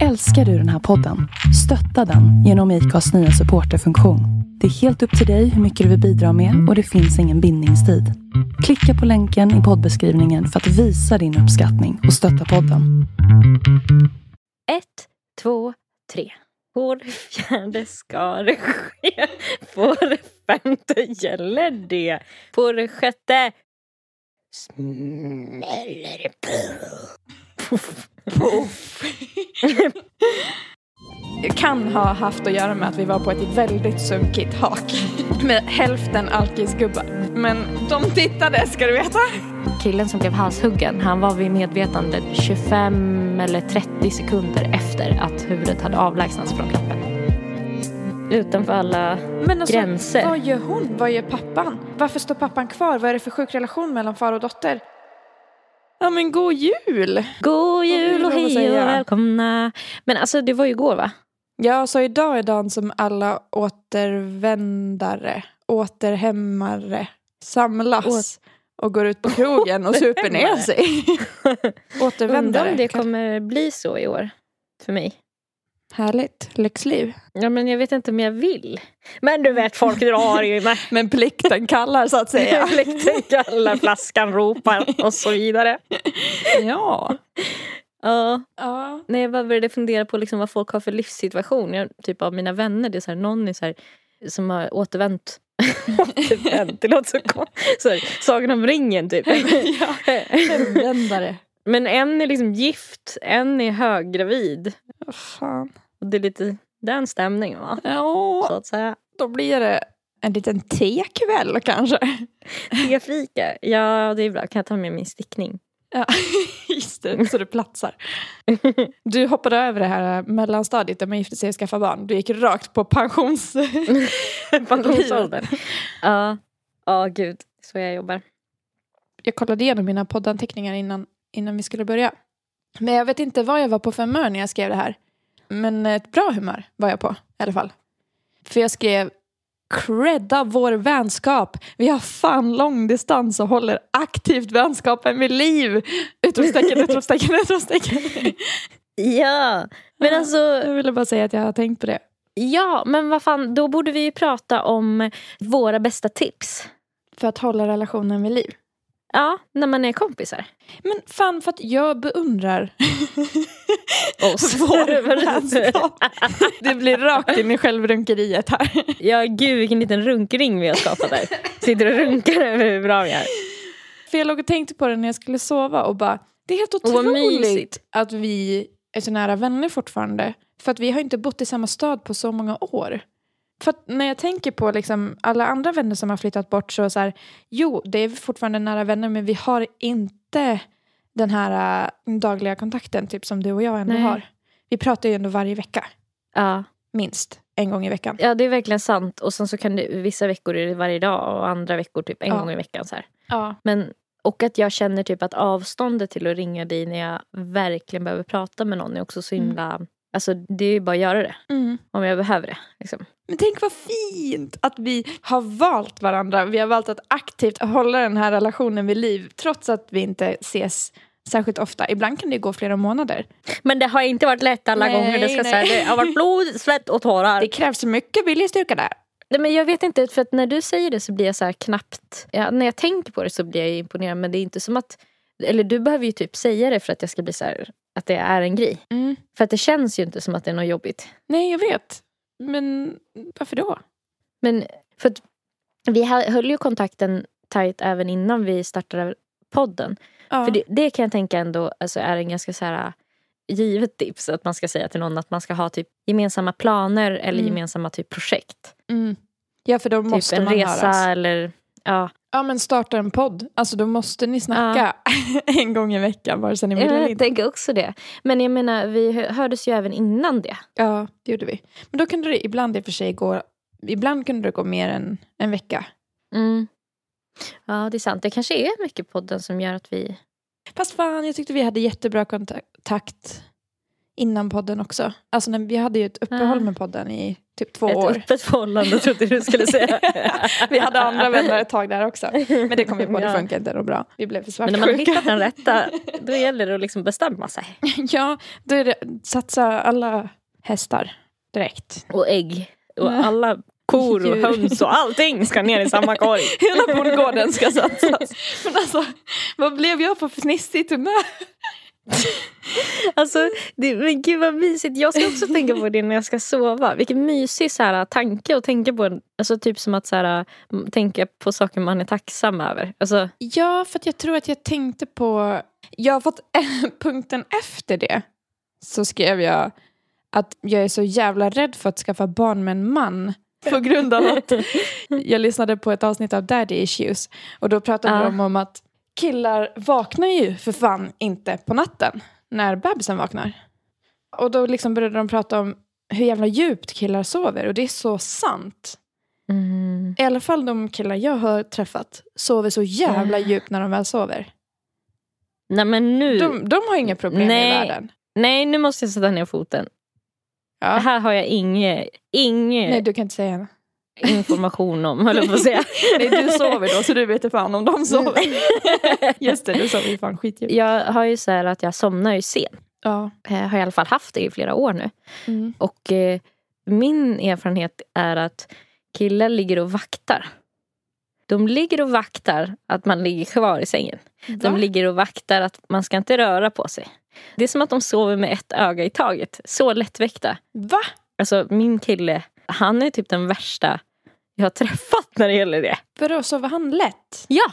Älskar du den här podden? Stötta den genom IKAs nya supporterfunktion. Det är helt upp till dig hur mycket du vill bidra med och det finns ingen bindningstid. Klicka på länken i poddbeskrivningen för att visa din uppskattning och stötta podden. Ett, två, tre. På det fjärde ska det ske. På det femte gäller det. På det sjätte smäller det. Puff. Puff. kan ha haft att göra med att vi var på ett väldigt sunkigt hak med hälften alkisgubbar. Men de tittade ska du veta. Killen som blev halshuggen, han var vid medvetande 25 eller 30 sekunder efter att huvudet hade avlägsnats från kroppen. Utanför alla Men alltså, gränser. vad gör hon? Vad gör pappan? Varför står pappan kvar? Vad är det för sjuk relation mellan far och dotter? Ja men god jul! God jul och hej och välkomna. Men alltså det var ju igår va? Ja, så idag är dagen som alla återvändare, återhämmare samlas och går ut på krogen och super ner sig. Undrar återvändare. om det kommer bli så i år. För mig. Härligt. Lyxliv. Ja men jag vet inte om jag vill. Men du vet folk drar ju med. Men plikten kallar så att säga. Plikten kallar, flaskan ropar och så vidare. ja. Ja, ja. när jag bara började fundera på liksom vad folk har för livssituation. Jag, typ av mina vänner, det är så här, någon är så här, som har återvänt. återvänt, det låter så konstigt. Sagan om ringen typ. ja. Hemvändare. Men en är liksom gift, en är höggravid. Vad fan. Och det är lite den stämningen va? Så Ja, att säga. då blir det en liten tekväll kanske. Tefika, ja det är bra. Kan jag ta med min stickning? Ja, just det. Så det platsar. Du hoppade över det här mellanstadiet där man gifte sig och skaffade barn. Du gick rakt på pensions... Pensionsåldern. Ja, ja gud. Så jag jobbar. Jag kollade igenom mina poddanteckningar innan, innan vi skulle börja. Men jag vet inte vad jag var på för humör när jag skrev det här. Men ett bra humör var jag på i alla fall. För jag skrev credda vår vänskap. Vi har fan långdistans och håller aktivt vänskapen vid liv. Utropstecken, utropstecken, utropstecken. Ja, men alltså Jag ville bara säga att jag har tänkt på det. Ja, men vad fan, då borde vi ju prata om våra bästa tips. För att hålla relationen vid liv. Ja, när man är kompisar. Men fan för att jag beundrar Oss. vår. Det blir rakt in i självrunkeriet här. ja, gud vilken liten runkring vi har skapat där. Sitter och runkar över hur bra vi är. För jag låg och tänkte på det när jag skulle sova och bara, det är helt otroligt att vi är så nära vänner fortfarande. För att vi har inte bott i samma stad på så många år. För när jag tänker på liksom alla andra vänner som har flyttat bort så, så här, jo, det är fortfarande nära vänner men vi har inte den här äh, dagliga kontakten typ som du och jag ändå Nej. har. Vi pratar ju ändå varje vecka, Ja. minst en gång i veckan. ja, det är verkligen sant. Och sen så kan det, vissa veckor är det varje dag och andra veckor typ en Ja. gång i veckan. Så här. Ja. Men, och att jag känner typ att avståndet till att ringa dig när jag verkligen behöver prata med någon är också så Mm. himla... Alltså det är ju bara att göra det. Mm. Om jag behöver det. Liksom. Men tänk vad fint att vi har valt varandra. Vi har valt att aktivt hålla den här relationen vid liv trots att vi inte ses särskilt ofta. Ibland kan det gå flera månader. Men det har inte varit lätt alla Nej, gånger. Det, ska nej. säga. det har varit blod, svett och tårar. Det krävs mycket viljestyrka där. Nej, men jag vet inte, för att när du säger det så blir jag så här knappt... Ja, när jag tänker på det så blir jag imponerad men det är inte som att... Eller du behöver ju typ säga det för att jag ska bli så här, att det är en grej. För att det känns ju inte som att det är något jobbigt. Nej, jag vet. Men varför då? Men för att vi hö- höll ju kontakten tajt även innan vi startade podden. Ja. För det, det kan jag tänka ändå alltså, är en ganska så här givet tips att man ska säga till någon att man ska ha typ gemensamma planer eller Mm. gemensamma typ projekt. Mm. ja, för då Typ måste en man resa höras. eller ja. Ja, men starta en podd. Alltså då måste ni snacka en gång i veckan vare sig ni vill eller Jag inte. tänker också det. Men jag menar vi hö- hördes ju även innan det. Ja, det gjorde vi. Men då kunde det ibland i och för sig gå, ibland kunde det gå mer än en vecka. Mm. Ja det är sant. Det kanske är mycket podden som gör att vi... Fast fan, jag tyckte vi hade jättebra kontakt innan podden också. Alltså när vi hade ju ett uppehåll med podden i typ två Ett år. öppet förhållande trodde du skulle säga. vi hade andra vänner ett tag där också. Men det kom vi på, det funkar inte bra. Vi blev för Men när man svartsjuka. hittat den rätta, då gäller det att liksom bestämma sig. Ja, då är det satsa alla hästar direkt. Och ägg. Och alla kor och höns och allting ska ner i samma korg. Hela bondgården ska satsas. Men alltså, vad blev jag på fnissigt humör? Alltså, det, men gud vad mysigt. Jag ska också tänka på det när jag ska sova. Vilken mysig så här, tanke att tänka på. Alltså typ som att så här, tänka på saker man är tacksam över. Alltså, Ja, för jag tror att jag tänkte på... Jag har fått punkten efter det. Så skrev jag att jag är så jävla rädd för att skaffa barn med en man. På grund av att jag lyssnade på ett avsnitt av Daddy Issues. Och då pratade Ja. de om att killar vaknar ju för fan inte på natten. När bebisen vaknar. Och då liksom började de prata om hur jävla djupt killar sover. Och det är så sant. mm, I alla fall de killar jag har träffat sover så jävla Ja. djupt när de väl sover. nej men nu. De, de har inga problem Nej. i världen. Nej nu måste jag sätta ner foten. Ja. Här har jag inget inge Nej, du kan inte säga det. Information om höll jag på att säga. Nej, du sover då så du vet fan om de sover. Just det, du sover ju fan skitdjupt. Jag har ju så här att jag somnar ju sent. Ja. Jag har i alla fall haft det i flera år nu. Mm. Och eh, min erfarenhet är att killar ligger och vaktar. De ligger och vaktar att man ligger kvar i sängen. De Va? ligger och vaktar att man ska inte röra på sig. Det är som att de sover med ett öga i taget. Så lättväckta. Va? Alltså min kille, han är typ den värsta jag har träffat när det gäller det. Vadå, sover han lätt? Ja!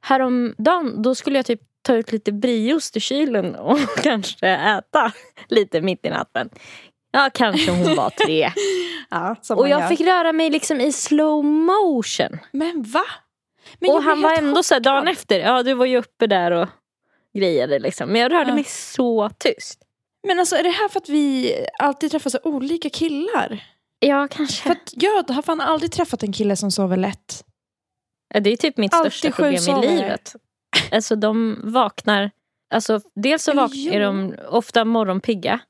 Häromdagen då skulle jag typ ta ut lite brieost ur kylen och kanske äta lite mitt i natten. Ja, kanske hon var tre. Ja, och jag gör. fick röra mig liksom i slow motion. Men va? Men och han var ändå så här, dagen chockad. efter, ja du var ju uppe där och grejade liksom. Men jag rörde Ja. mig så tyst. Men alltså är det här för att vi alltid träffar så olika killar? Ja, kanske. För att jag har fan aldrig träffat en kille som sover lätt. Det är typ mitt Alltid största problem i sovare. livet. Alltså de vaknar, alltså dels så Eller vak- jo. är de ofta morgonpigga.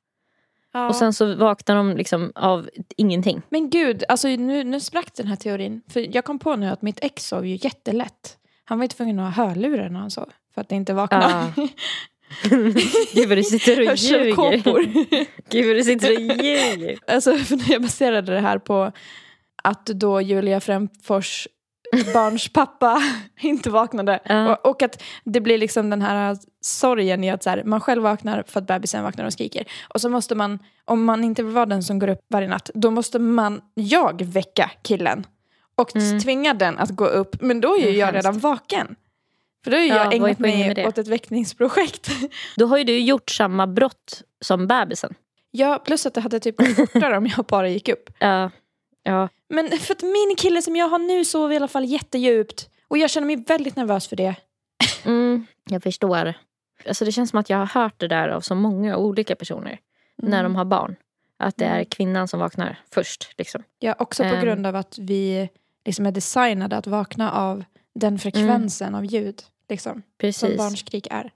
Ja. Och sen så vaknar de liksom av ingenting. Men gud, alltså nu, nu sprack den här teorin. För jag kom på nu att mitt ex sov ju jättelätt. Han var ju tvungen att ha hörlurar när han sov. För att det inte vaknade. Ja. Gud vad du sitter och ljuger. Gud vad du sitter och ljuger. alltså, för när jag baserade det här på att då Julia Frändfors barns pappa inte vaknade. Ja. Och, och att det blir liksom den här sorgen i att så här, man själv vaknar för att bebisen vaknar och skriker. Och så måste man, om man inte vill vara den som går upp varje natt, då måste man, jag väcka killen. Och Mm. tvinga den att gå upp. Men då är ju Mm, jag redan vaken. För då har Ja, jag ägnat mig åt ett väckningsprojekt. Då har ju du gjort samma brott som bebisen. ja, plus att det hade typ gått fortare om jag bara gick upp. Ja. ja. Men för att min kille som jag har nu sover i alla fall jättedjupt. Och jag känner mig väldigt nervös för det. Mm, jag förstår. Alltså det känns som att jag har hört det där av så många olika personer. När de har barn. Att det är Mm. kvinnan som vaknar först. Liksom. Ja, också på Ehm. grund av att vi liksom är designade att vakna av den frekvensen av ljud. Liksom, som Precis. barnskrik är.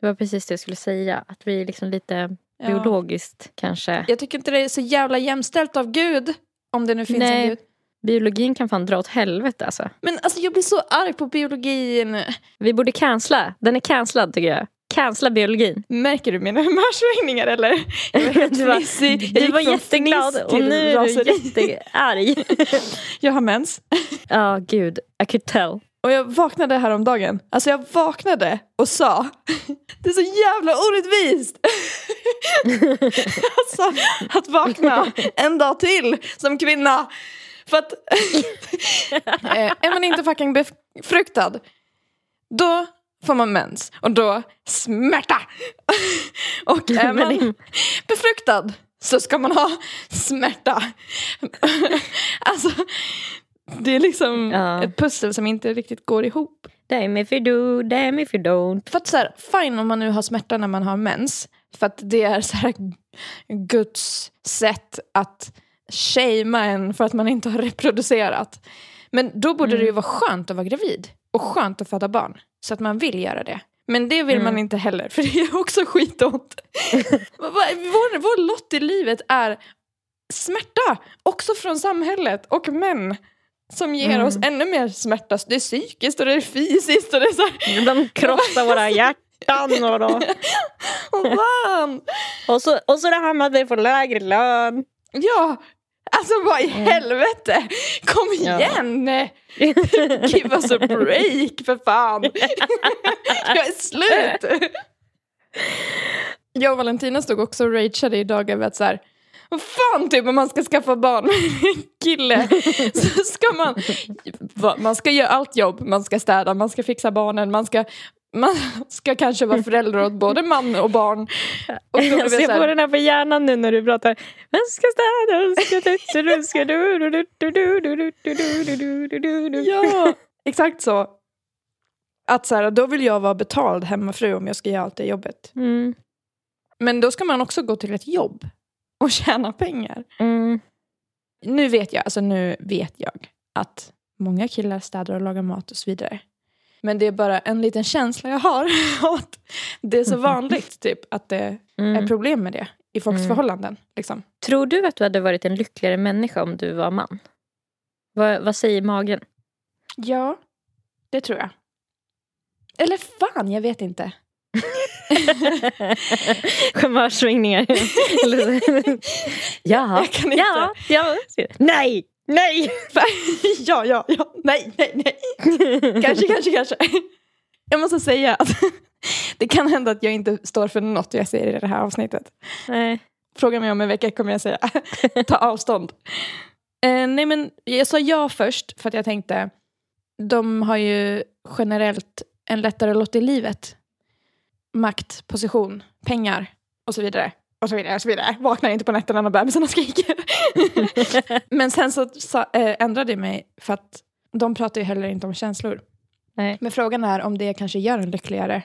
Det var precis det jag skulle säga. Att vi är liksom lite Ja. biologiskt kanske. Jag tycker inte det är så jävla jämställt av Gud. Om det nu finns Nej. en Gud. Biologin kan fan dra åt helvete alltså. Men alltså jag blir så arg på biologin. Vi borde cancella. Den är cancellad tycker jag. Cancella biologin. Märker du mina humörsvängningar eller? Jag var Du var, du var jätteglad och nu är du jättearg. Jag har mens. Ja, gud. I could tell. Och jag vaknade häromdagen. Alltså jag vaknade och sa Det är så jävla orättvist! alltså att vakna en dag till som kvinna. För att eh, är man inte fucking befruktad då får man mens och då smärta. och är man befruktad så ska man ha smärta. alltså det är liksom Ja. ett pussel som inte riktigt går ihop. Damn if you do, damn if you don't. För att så här, fine om man nu har smärta när man har mens. För att det är så här Guds sätt att shamea en för att man inte har reproducerat. Men då borde det ju vara skönt att vara gravid. Och skönt att föda barn. Så att man vill göra det. Men det vill mm. man inte heller, för det är också skitont. vår, vår lott i livet är smärta, också från samhället och män som ger mm. oss ännu mer smärta. Det är psykiskt och det är fysiskt. Och det är så här... De krossar våra hjärtan. Och, då. och, och, så, och så det här med att vi får lägre lön. Ja, Alltså vad i mm. helvete! Kom igen! Ja. Give us a break för fan! Jag är slut! Jag och Valentina stod också och rageade idag över att så här, vad fan typ om man ska skaffa barn med en kille så ska man, man ska göra allt jobb, man ska städa, man ska fixa barnen, man ska man ska kanske vara förälder åt både man och barn. Och jag ser på den här på hjärnan nu när du pratar. Man ska städa, ska du ska du du du du du du du du du Ja, exakt så. Att så här, då vill jag vara betald hemmafru om jag ska göra allt det jobbet. Mm. Men då ska man också gå till ett jobb och tjäna pengar. Mm. Nu vet jag, alltså nu vet jag att många killar städar och lagar mat och så vidare. Men det är bara en liten känsla jag har. att det är så vanligt typ, att det mm. är problem med det i folks mm. förhållanden. Liksom. Tror du att du hade varit en lyckligare människa om du var man? Vad, vad säger magen? Ja, det tror jag. Eller fan, jag vet inte. Humörsvängningar. Inte. Ja, ja. Nej! Nej! ja, ja, ja. Nej, nej, nej. kanske, kanske, kanske. Jag måste säga att det kan hända att jag inte står för något jag säger i det här avsnittet. Nej. Fråga mig om en vecka kommer jag säga ta avstånd. Eh, nej men jag sa ja först för att jag tänkte de har ju generellt en lättare lott i livet. Makt, position, pengar och så vidare och så vidare. Och så vidare. Vaknar inte på nätterna när bebisarna skriker. Men sen så, så äh, ändrade jag mig för att de pratar ju heller inte om känslor. Nej. Men frågan är om det kanske gör en lyckligare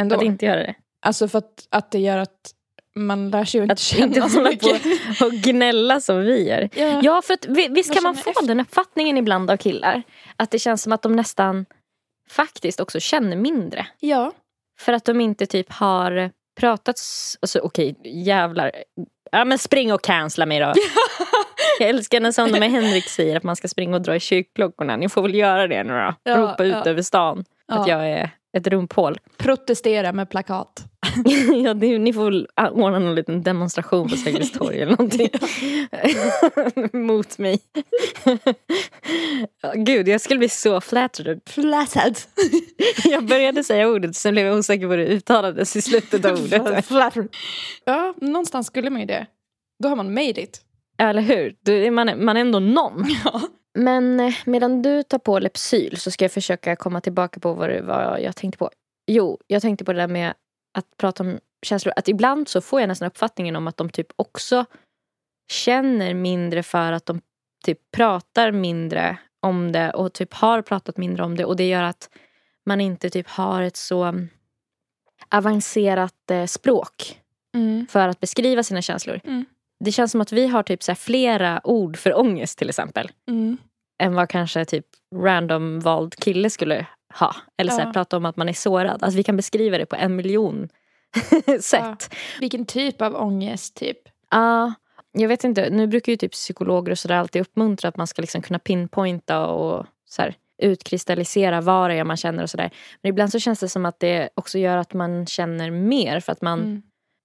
ändå. Att inte göra det? Alltså för att, att det gör att man lär sig att inte känna inte så mycket. På och gnälla som vi gör. Ja, ja för att, visst kan man få efter. den uppfattningen ibland av killar. Att det känns som att de nästan faktiskt också känner mindre. Ja. För att de inte typ har pratat, alltså okej okay, jävlar. Ja men spring och cancella mig då. Jag älskar när Sandra med Henrik säger att man ska springa och dra i kyrkklockorna. Ni får väl göra det nu då. Ja, Ropa ut ja. över stan ja. att jag är ett rumphål. Protestera med plakat. ja, det, ni får väl ordna någon liten demonstration på Sergels torg eller någonting. Mot mig. Gud, jag skulle bli så flattered. Flattered. jag började säga ordet, sen blev jag osäker på hur det uttalades i slutet av ordet. flattered. Ja, någonstans skulle man ju det. Då har man made it. Eller hur? Är man, man är ändå någon. Ja. Men eh, medan du tar på Lepsyl så ska jag försöka komma tillbaka på vad, det, vad jag tänkte på. Jo, jag tänkte på det där med att prata om känslor. Att ibland så får jag nästan uppfattningen om att de typ också känner mindre för att de typ pratar mindre om det och typ har pratat mindre om det. Och det gör att man inte typ har ett så avancerat eh, språk mm. för att beskriva sina känslor. Mm. Det känns som att vi har typ så flera ord för ångest till exempel. Mm. Än vad kanske typ random vald kille skulle ha. Eller så här, prata om att man är sårad. Alltså vi kan beskriva det på en miljon sätt. Ja. Vilken typ av ångest typ? Ja, uh, jag vet inte. Nu brukar ju typ psykologer och sådär alltid uppmuntra att man ska liksom kunna pinpointa och så här, utkristallisera vad det är man känner och sådär. Men ibland så känns det som att det också gör att man känner mer för att man mm.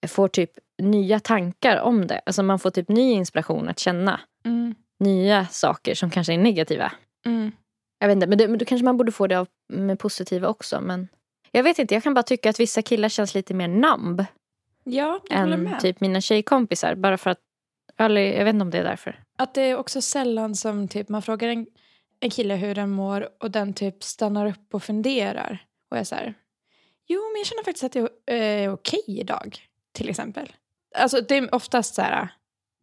får typ nya tankar om det. Alltså man får typ ny inspiration att känna mm. nya saker som kanske är negativa. Mm. Jag vet inte, men, det, men då kanske man borde få det av, med positiva också. Men jag vet inte, jag kan bara tycka att vissa killar känns lite mer namb. Ja, jag än med. typ mina tjejkompisar. Bara för att, eller, jag vet inte om det är därför. Att det är också sällan som typ man frågar en, en kille hur den mår och den typ stannar upp och funderar. Och är så här, jo men jag känner faktiskt att det är eh, okej idag. Till exempel. Alltså det är oftast så här,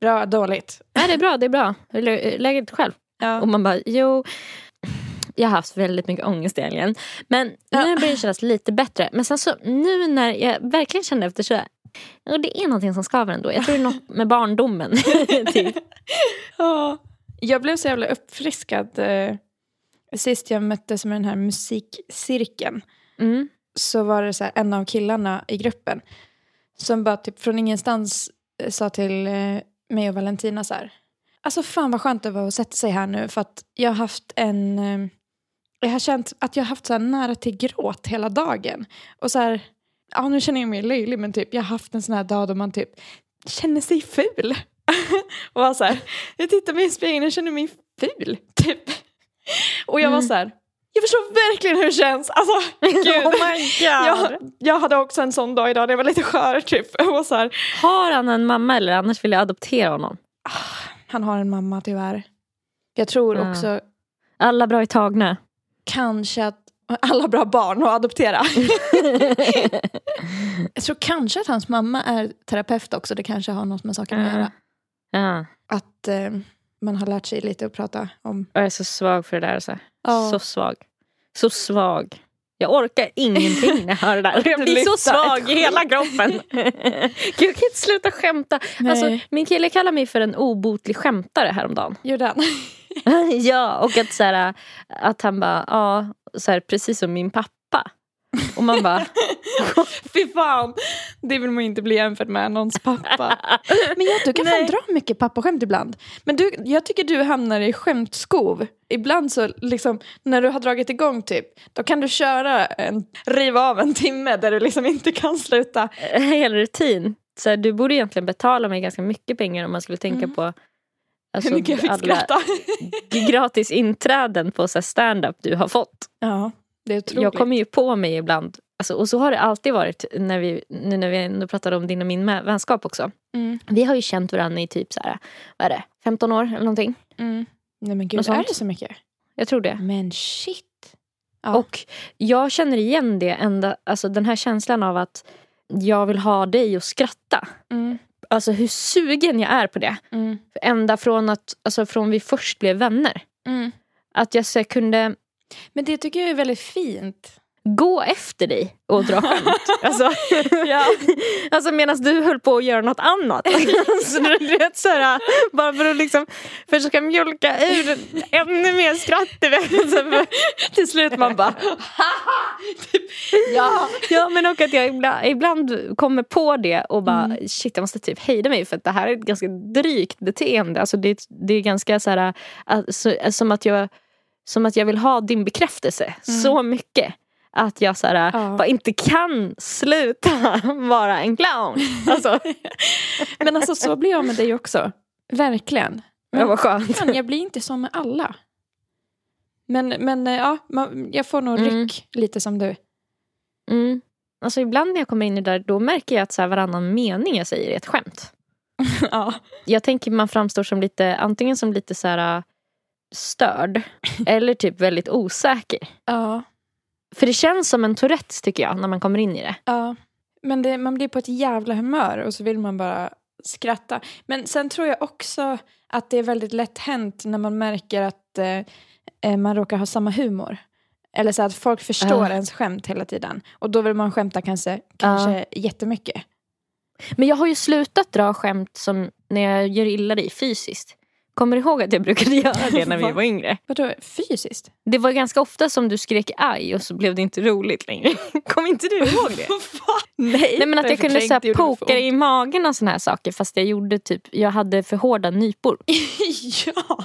bra, dåligt. Nej det är bra, det är bra. Läget själv. Ja. Och man bara, jo jag har haft väldigt mycket ångest i helgen. Men ja. nu börjar det kännas lite bättre. Men sen så nu när jag verkligen känner efter så och det är någonting som skaver ändå. Jag tror det är något med barndomen. typ. ja. Jag blev så jävla uppfriskad eh, sist jag möttes med den här musikcirkeln. Mm. så var det så här, en av killarna i gruppen som bara typ från ingenstans eh, sa till eh, mig och Valentina så här. Alltså fan vad skönt det var att sätta sig här nu för att jag har haft en... Eh, jag har känt att jag har haft så här nära till gråt hela dagen. Och så här, ja nu känner jag mig löjlig men typ jag har haft en sån här dag då man typ känner sig ful. och var så här, jag tittar mig i spegeln och känner mig ful. Typ. Och jag mm. var så här, jag förstår verkligen hur det känns. Alltså, gud. Oh my God. Jag, jag hade också en sån dag idag, det var lite skör typ. Och så här. Har han en mamma eller annars vill jag adoptera honom? Ah, han har en mamma tyvärr. Jag tror ja. också... Alla bra i tagna. Kanske att alla bra barn att adoptera. jag tror kanske att hans mamma är terapeut också. Det kanske har något med saken att göra. Ja. Att eh, man har lärt sig lite att prata om. Jag är så svag för det där. Så, ja. så svag. Så svag. Jag orkar ingenting när jag hör det där. Jag blir så svag i hela kroppen. Gud, jag kan inte sluta skämta. Alltså, min kille kallar mig för en obotlig skämtare häromdagen. Gjorde han? ja, och att, så här, att han bara, ja, så här, precis som min pappa. Och man bara... Fy fan! Det vill man inte bli jämförd med, någons pappa. Men ja, du kan Nej. fan dra mycket pappaskämt ibland. Men du, jag tycker du hamnar i skämtskov. Ibland så, liksom, när du har dragit igång typ, då kan du köra en, riva av en timme där du liksom inte kan sluta. Hel rutin. Så här, du borde egentligen betala mig ganska mycket pengar om man skulle tänka mm. på Alltså, Hur mycket jag fick alla skratta. gratis inträden på stand-up du har fått. Ja. Jag kommer ju på mig ibland, alltså, och så har det alltid varit när vi, nu när vi ändå pratade om din och min vänskap också. Mm. Vi har ju känt varandra i typ så här, vad är det, 15 år eller någonting. Mm. Nej men gud, är det så mycket? Jag tror det. Men shit. Ja. Och jag känner igen det, ända, alltså den här känslan av att jag vill ha dig att skratta. Mm. Alltså hur sugen jag är på det. Mm. Ända från att, alltså från vi först blev vänner. Mm. Att jag så kunde men det tycker jag är väldigt fint. Gå efter dig och dra skämt. alltså, ja. alltså medan du höll på att göra något annat. alltså, du vet, så här, bara för att liksom försöka mjölka ur ännu mer skratt. Till slut man bara typ, ja. ja men och att jag ibland, ibland kommer på det och bara mm. shit jag måste typ hejda mig för att det här är ett ganska drygt beteende. Alltså, det, det är ganska så här, alltså, som att jag som att jag vill ha din bekräftelse mm. så mycket. Att jag så här, ja. bara inte kan sluta vara en clown. Alltså. men alltså så blir jag med dig också. Verkligen. Men, ja, vad skönt. Men jag blir inte så med alla. Men, men eh, ja, jag får nog mm. ryck lite som du. Mm. Alltså ibland när jag kommer in i det där då märker jag att så här, varannan mening jag säger är ett skämt. ja. Jag tänker man framstår som lite, antingen som lite så här störd eller typ väldigt osäker. Ja. För det känns som en Tourettes tycker jag när man kommer in i det. Ja. Men det, man blir på ett jävla humör och så vill man bara skratta. Men sen tror jag också att det är väldigt lätt hänt när man märker att eh, eh man råkar ha samma humor. Eller så att folk förstår uh. ens skämt hela tiden. Och då vill man skämta kanske, kanske uh. jättemycket. Men jag har ju slutat dra skämt som när jag gör illa dig fysiskt. Kommer du ihåg att jag brukade göra det när vi var yngre? Vadå fysiskt? Det var ganska ofta som du skrek aj och så blev det inte roligt längre. Kommer inte du ihåg det? Nej, Nej men att jag kunde så poka i magen och såna här saker fast jag gjorde typ, jag hade för hårda nypor. ja,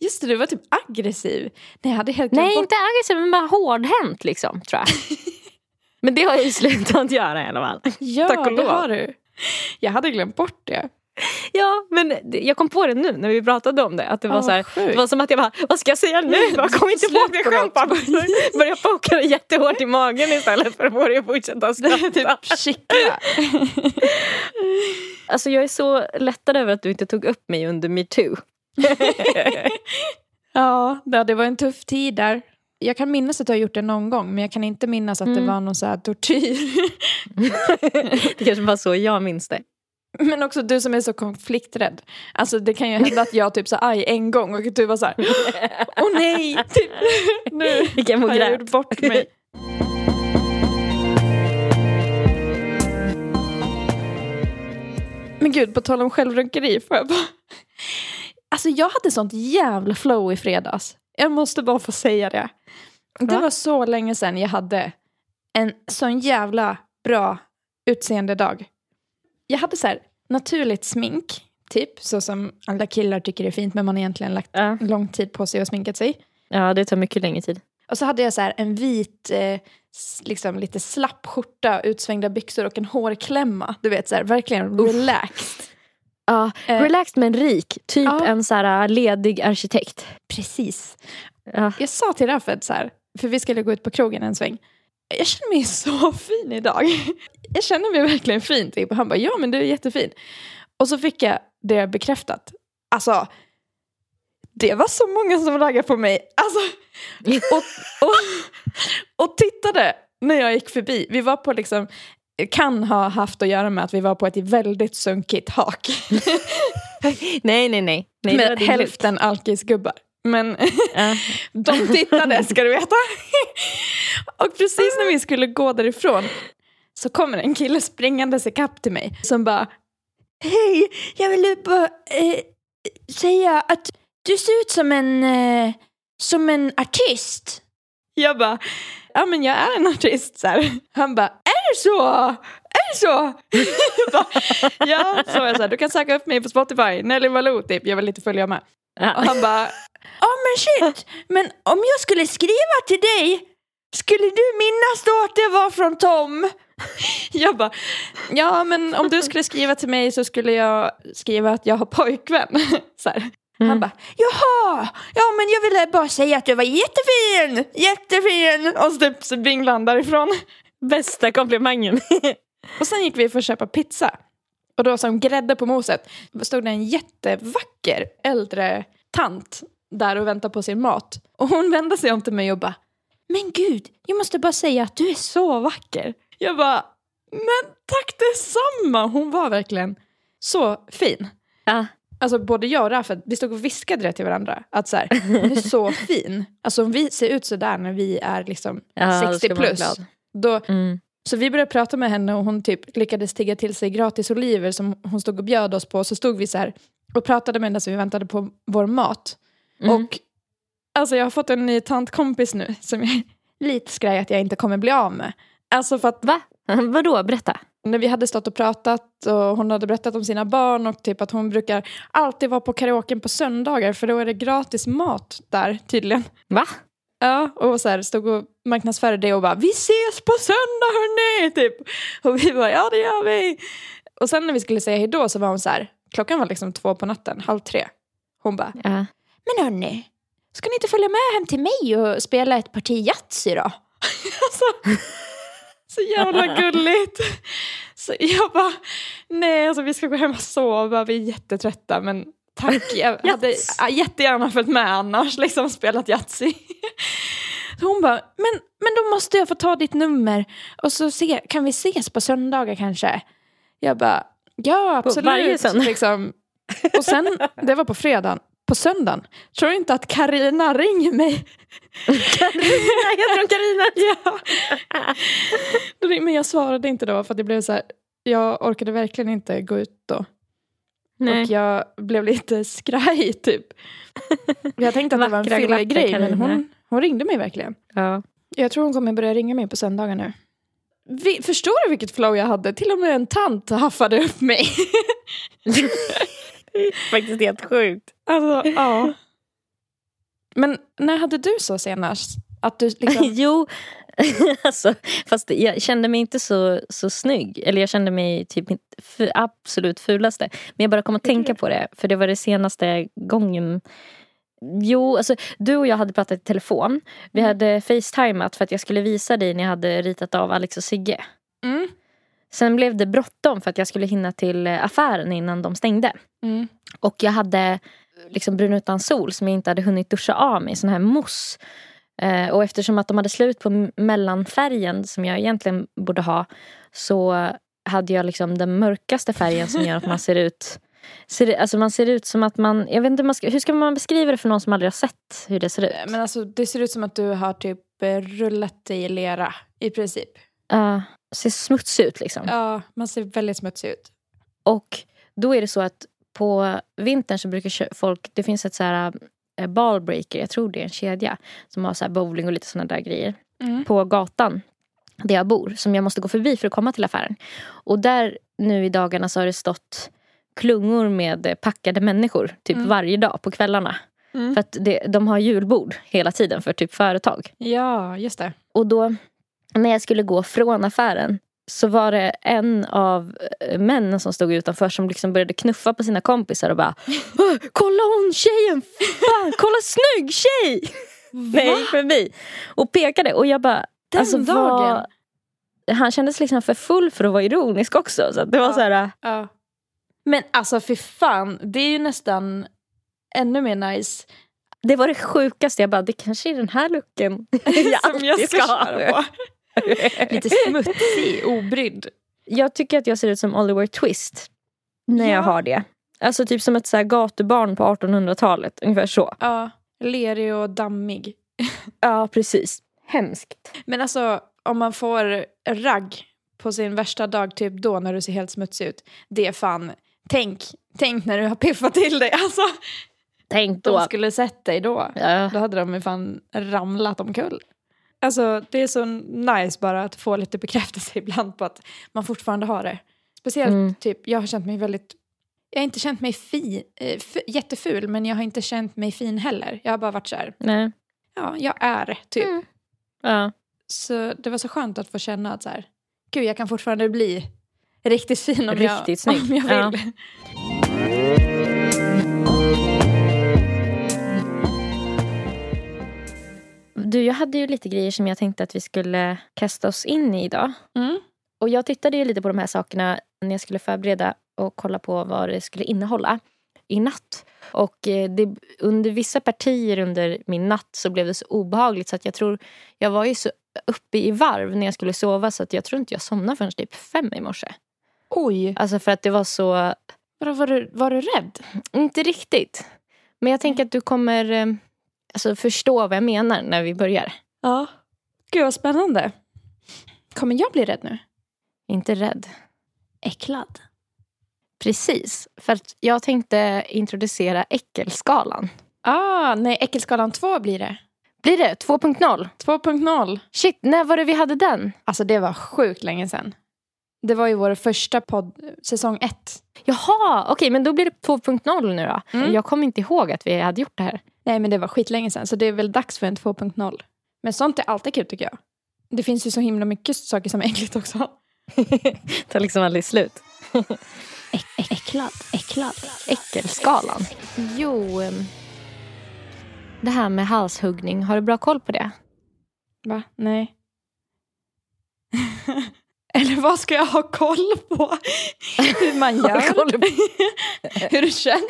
just det du var typ aggressiv. Nej, jag hade helt Nej inte aggressiv men bara hårdhänt liksom tror jag. men det har jag ju slutat göra i alla fall. Ja Tack och lov. det har du. Jag hade glömt bort det. Ja, men jag kom på det nu när vi pratade om det. Att det, var, oh, så här, det var som att jag bara, vad ska jag säga nu? Jag kommer inte ihåg det själv. Börja poka dig jättehårt i magen istället för att att fortsätta skratta. typ alltså jag är så lättad över att du inte tog upp mig under metoo. ja, det var en tuff tid där. Jag kan minnas att du har gjort det någon gång men jag kan inte minnas att mm. det var någon så här tortyr. det kanske var så jag minns det. Men också du som är så konflikträdd. Alltså det kan ju hända att jag typ sa aj en gång och du var så här, åh nej, typ, nu Vilken har jag gjort bort mig. Men gud, på tal om självrunkeri, får jag bara... Alltså jag hade sånt jävla flow i fredags. Jag måste bara få säga det. Det var så länge sedan jag hade en sån jävla bra utseende dag. Jag hade så här naturligt smink, typ så som alla killar tycker är fint men man har egentligen lagt Ja. lång tid på sig och sminkat sig. ja, det tar mycket längre tid. Och så hade jag så här en vit, eh, liksom lite slapp skjorta, utsvängda byxor och en hårklämma. Du vet, så här, verkligen relaxed. Ja, Eh. relaxed men rik. Typ Ja. en så här ledig arkitekt. Precis. Ja. Jag sa till Raffed så här, för vi skulle gå ut på krogen en sväng. Jag känner mig så fin idag. Jag känner mig verkligen fin. Typ. Och han bara, ja men du är jättefin. Och så fick jag det bekräftat. Alltså, det var så många som raggade på mig. Alltså, och, och, och tittade när jag gick förbi. Vi var på liksom, kan ha haft att göra med att vi var på ett väldigt sunkigt hak. Nej, nej, nej. nej med hälften alkisgubbar. Men de tittade ska du veta. Och precis när vi skulle gå därifrån så kommer en kille springandes ikapp till mig som bara Hej, jag vill bara eh, säga att du ser ut som en, eh, som en artist. Jag bara, ja men jag är en artist. Så här. Han bara, är det så? Är det så? Bara, ja, så jag så här, du kan söka upp mig på Spotify, Nelly Malou typ, jag vill lite följa med. Och Ja. han bara, ja men shit, men om jag skulle skriva till dig, skulle du minnas då att det var från Tom? Jag bara, ja men om du skulle skriva till mig så skulle jag skriva att jag har pojkvän. Så här. Han Mm. bara, jaha, ja men jag ville bara säga att du var jättefin, jättefin. Och så typ så vinglade han därifrån. Bästa komplimangen. Och sen gick vi för att köpa pizza. Och då som grädde på moset stod det en jättevacker äldre tant där och väntade på sin mat. Och hon vände sig om till mig och bara Men gud, jag måste bara säga att du är så vacker. Jag bara Men tack detsamma! Hon var verkligen så fin. Ja. Alltså både jag och Rafet, vi stod och viskade det till varandra. Att så här, hon är så fin. Alltså om vi ser ut så där när vi är liksom Ja, då 60 ska man vara plus. Då, Mm. så vi började prata med henne och hon typ lyckades tigga till sig gratis oliver som hon stod och bjöd oss på. Så stod vi så här och pratade medan vi väntade på vår mat. Mm. Och alltså jag har fått en ny tantkompis nu som jag är lite skraj att jag inte kommer bli av med. Alltså för att Va? Vadå? Berätta. när vi hade stått och pratat och hon hade berättat om sina barn och typ att hon brukar alltid vara på karaoken på söndagar för då är det gratis mat där tydligen. Va? Ja, och så här stod och marknadsförde det och bara vi ses på söndag hörni! Typ. Och vi bara ja det gör vi. Och sen när vi skulle säga hejdå så var hon så här, klockan var liksom två på natten, halv tre. Hon bara, Ja. Men hörni, ska ni inte följa med hem till mig och spela ett parti Yatzy då? alltså, så jävla gulligt. Så jag bara, nej alltså vi ska gå hem och sova, vi är jättetrötta men tack, jag hade jättegärna följt med annars, liksom spelat Yatzy. Så hon bara, men, men då måste jag få ta ditt nummer och så se, kan vi ses på söndagar kanske? Jag bara, ja absolut. varje söndag? Liksom. Och sen, det var på fredagen, på söndagen, tror du inte att Karina ringer mig? Carina, heter hon Carina? ja. Men jag svarade inte då för att det blev så här, jag orkade verkligen inte gå ut då. Nej. Och jag blev lite skraj typ. Jag tänkte att det var en fyllig grej men hon, hon ringde mig verkligen. Ja. Jag tror hon kommer börja ringa mig på söndagar nu. Vi, förstår du vilket flow jag hade? Till och med en tant haffade upp mig. Faktiskt helt sjukt. alltså, ja. Men när hade du så senast? Att du liksom... Jo, alltså, fast jag kände mig inte så, så snygg. Eller jag kände mig typ för absolut fulaste. Men jag bara kom att tänka på det. För det var det senaste gången. Jo, alltså du och jag hade pratat i telefon. Vi hade facetimat för att jag skulle visa dig när jag hade ritat av Alex och Sigge. Mm. Sen blev det bråttom för att jag skulle hinna till eh, affären innan de stängde. Mm. Och jag hade liksom brun utan sol som jag inte hade hunnit duscha av mig. Sån här mousse. Eh, och eftersom att de hade slut på mellanfärgen som jag egentligen borde ha. Så hade jag liksom den mörkaste färgen som gör att man ser ut ser, alltså man ser ut som att man, jag vet inte hur man ska, hur ska man beskriva det för någon som aldrig har sett hur det ser ut? Men alltså det ser ut som att du har typ eh, rullat dig i lera i princip. Uh, ser smutsig ut liksom. Ja, man ser väldigt smutsig ut. Och då är det så att på vintern så brukar folk, det finns ett så här eh, ballbreaker, jag tror det är en kedja, som har så här bowling och lite sådana där grejer Mm. på gatan. där jag bor som jag måste gå förbi för att komma till affären. Och där nu i dagarna så har det stått klungor med packade människor typ mm. varje dag på kvällarna. Mm. För att det, de har julbord hela tiden för typ företag. Ja, just det. Och då när jag skulle gå från affären så var det en av eh, männen som stod utanför som liksom började knuffa på sina kompisar och bara Kolla hon tjejen! Fan, kolla snygg tjej! När jag gick förbi. Och pekade och jag bara Den alltså, dagen? Var, han kändes liksom för full för att vara ironisk också. Så det var ja, så här, ja. Men alltså för fan, det är ju nästan ännu mer nice. Det var det sjukaste. Jag bara, det kanske är den här looken jag alltid jag ska, ska ha. På. Lite smutsig, obrydd. Jag tycker att jag ser ut som Oliver Twist när ja. jag har det. Alltså typ som ett så här gatubarn på 1800-talet. Ungefär så. Ja, lerig och dammig. ja, precis. Hemskt. Men alltså om man får ragg på sin värsta dag, typ då när du ser helt smutsig ut. Det är fan, tänk, tänk när du har piffat till dig. Alltså, tänk då. De skulle sett dig då. Ja. Då hade de fan ramlat omkull. Alltså det är så nice bara att få lite bekräftelse ibland på att man fortfarande har det. Speciellt mm. typ, jag har känt mig väldigt jag har inte känt mig fi, äh, jätteful men jag har inte känt mig fin heller. Jag har bara varit så här, Nej. ja jag är typ. Mm. Ja. Så det var så skönt att få känna att så här, gud jag kan fortfarande bli riktigt fin om, riktigt jag, om jag vill. Ja. Du, jag hade ju lite grejer som jag tänkte att vi skulle kasta oss in i idag. Mm. Och jag tittade ju lite på de här sakerna när jag skulle förbereda och kolla på vad det skulle innehålla i natt. Och eh, det, under vissa partier under min natt så blev det så obehagligt så att jag tror jag var ju så uppe i varv när jag skulle sova så att jag tror inte jag somnade förrän typ fem i morse. Oj! Alltså för att det var så... Var du, var du rädd? Inte riktigt. Men jag tänker att du kommer eh, alltså, förstå vad jag menar när vi börjar. Ja. Gud vad spännande. Kommer jag bli rädd nu? Inte rädd. Äcklad? Precis. För att jag tänkte introducera äckelskalan. Ah, nej, äckelskalan 2 blir det. Blir det? 2.0? 2.0. Shit, när var det vi hade den? Alltså det var sjukt länge sedan. Det var ju vår första podd, säsong 1. Jaha, okej okay, men då blir det 2.0 nu då. Mm. Jag kommer inte ihåg att vi hade gjort det här. Nej men det var skitlänge sedan så det är väl dags för en 2.0. Men sånt är alltid kul tycker jag. Det finns ju så himla mycket saker som är äckligt också. tar liksom aldrig slut. äcklad, äcklad. Äckelskalan. Jo, ehm, det här med halshuggning, har du bra koll på det? Va? Nej. Eller vad ska jag ha koll på? Hur man gör? Hur det känns?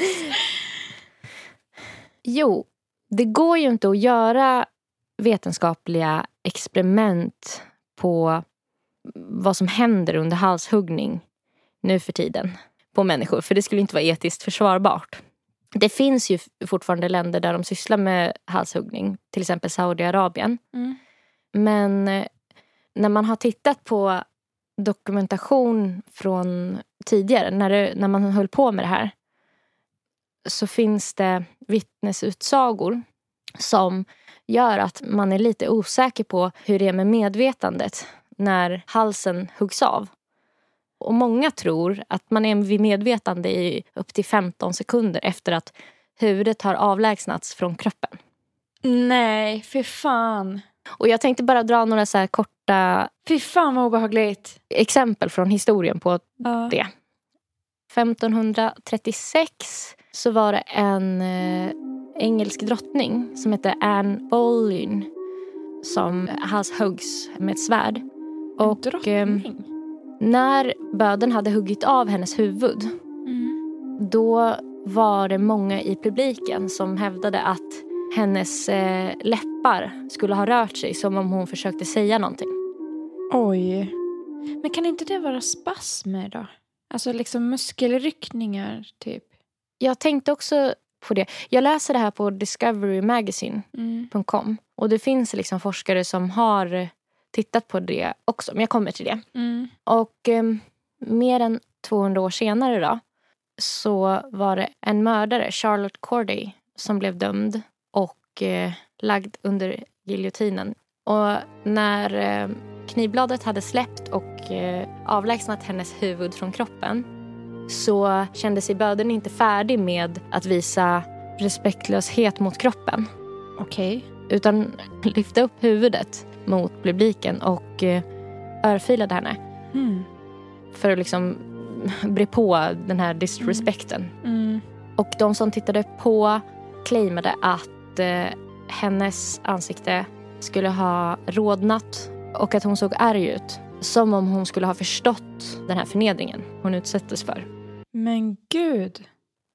Jo, det går ju inte att göra vetenskapliga experiment på vad som händer under halshuggning nu för tiden på människor. För det skulle inte vara etiskt försvarbart. Det finns ju fortfarande länder där de sysslar med halshuggning. Till exempel Saudiarabien. Mm. Men eh, när man har tittat på dokumentation från tidigare, när, det, när man höll på med det här så finns det vittnesutsagor som gör att man är lite osäker på hur det är med medvetandet när halsen huggs av. Och många tror att man är vid medvetande i upp till 15 sekunder efter att huvudet har avlägsnats från kroppen. Nej, för fan. Och jag tänkte bara dra några så korta... Fy fan vad obehagligt. Exempel från historien på ja. det. 1536 så var det en eh, engelsk drottning som hette Anne Boleyn som halshuggs med ett svärd. Och eh, när böden hade huggit av hennes huvud mm. då var det många i publiken som hävdade att hennes eh, läppar skulle ha rört sig som om hon försökte säga någonting. Oj. Men kan inte det vara spasmer då? Alltså liksom muskelryckningar typ? Jag tänkte också på det. Jag läser det här på discoverymagazine.com. Mm. Och det finns liksom forskare som har tittat på det också. Men jag kommer till det. Mm. Och eh, mer än 200 år senare då så var det en mördare, Charlotte Corday, som blev dömd och eh, lagd under giljotinen. Och när eh, knivbladet hade släppt och eh, avlägsnat hennes huvud från kroppen så kände sig bödeln inte färdig med att visa respektlöshet mot kroppen. Okej. Okay. Utan lyfte upp huvudet mot publiken och eh, örfilade henne. Mm. För att liksom bre på den här disrespekten. Mm. Mm. Och de som tittade på claimade att eh, hennes ansikte skulle ha rodnat och att hon såg arg ut. Som om hon skulle ha förstått den här förnedringen hon utsattes för. Men gud.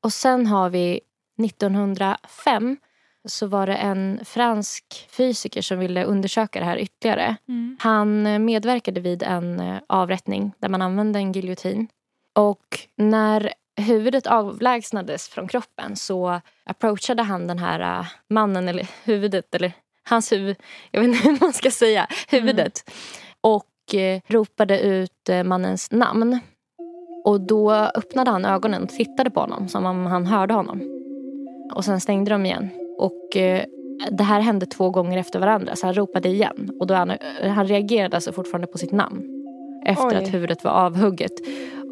Och sen har vi 1905 så var det en fransk fysiker som ville undersöka det här ytterligare. Mm. Han medverkade vid en eh, avrättning där man använde en giljotin. Och när huvudet avlägsnades från kroppen så approachade han den här uh, mannen, eller huvudet, eller hans huvud, jag vet inte hur man ska säga, huvudet. Mm. Och uh, ropade ut uh, mannens namn. Och då öppnade han ögonen och tittade på honom som om han hörde honom. Och sen stängde de igen. Och det här hände två gånger efter varandra så han ropade igen. Och då han, han reagerade alltså fortfarande på sitt namn. Efter Oj. att huvudet var avhugget.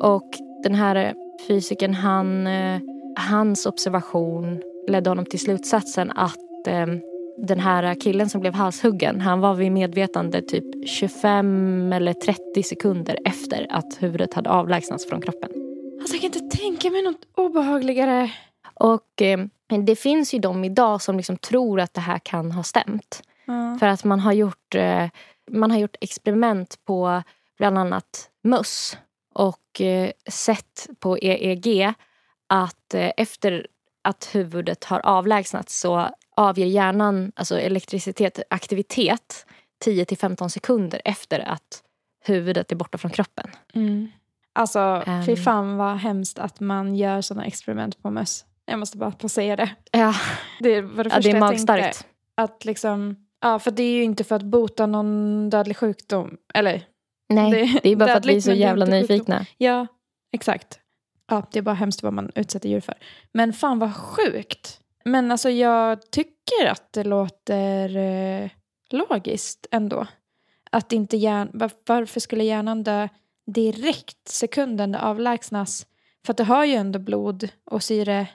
Och den här fysikern, han, eh, hans observation ledde honom till slutsatsen att eh, den här killen som blev halshuggen, han var vid medvetande typ 25 eller 30 sekunder efter att huvudet hade avlägsnats från kroppen. Alltså jag kan inte tänka mig något obehagligare. Och eh, det finns ju de idag som liksom tror att det här kan ha stämt. Mm. För att man har gjort, eh, man har gjort experiment på bland annat möss och eh, sett på EEG att eh, efter att huvudet har avlägsnats så avger hjärnan alltså elektricitet, aktivitet 10 till 15 sekunder efter att huvudet är borta från kroppen. Mm. Alltså, um, fy ehm. fan vad hemskt att man gör sådana experiment på möss. Jag måste bara säga det. Ja, det var det första ja, det är magstarkt. jag tänkte. Att liksom, ja, för det är ju inte för att bota någon dödlig sjukdom. Eller Nej, det, det är bara för att vi är så jävla nyfikna. Ja, exakt. Ja, det är bara hemskt vad man utsätter djur för. Men fan vad sjukt. Men alltså jag tycker att det låter eh, logiskt ändå. Att inte hjärn, var, varför skulle hjärnan dö direkt sekunden det avlägsnas? För att det har ju ändå blod och syre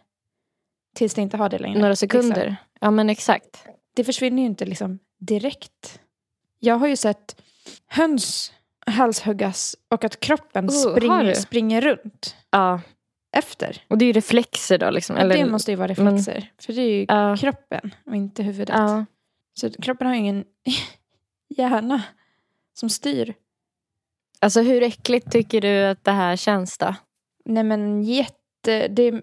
tills det inte har det längre. Några sekunder. Liksom. Ja men exakt. Det försvinner ju inte liksom direkt. Jag har ju sett höns halshuggas och att kroppen oh, spring, springer runt. Ja. Efter. Och det är ju reflexer då. Liksom. Eller, det måste ju vara reflexer. Men, för det är ju uh, kroppen och inte huvudet. Uh. Så kroppen har ju ingen hjärna som styr. Alltså hur äckligt tycker du att det här känns då? Nej men jätte... Det är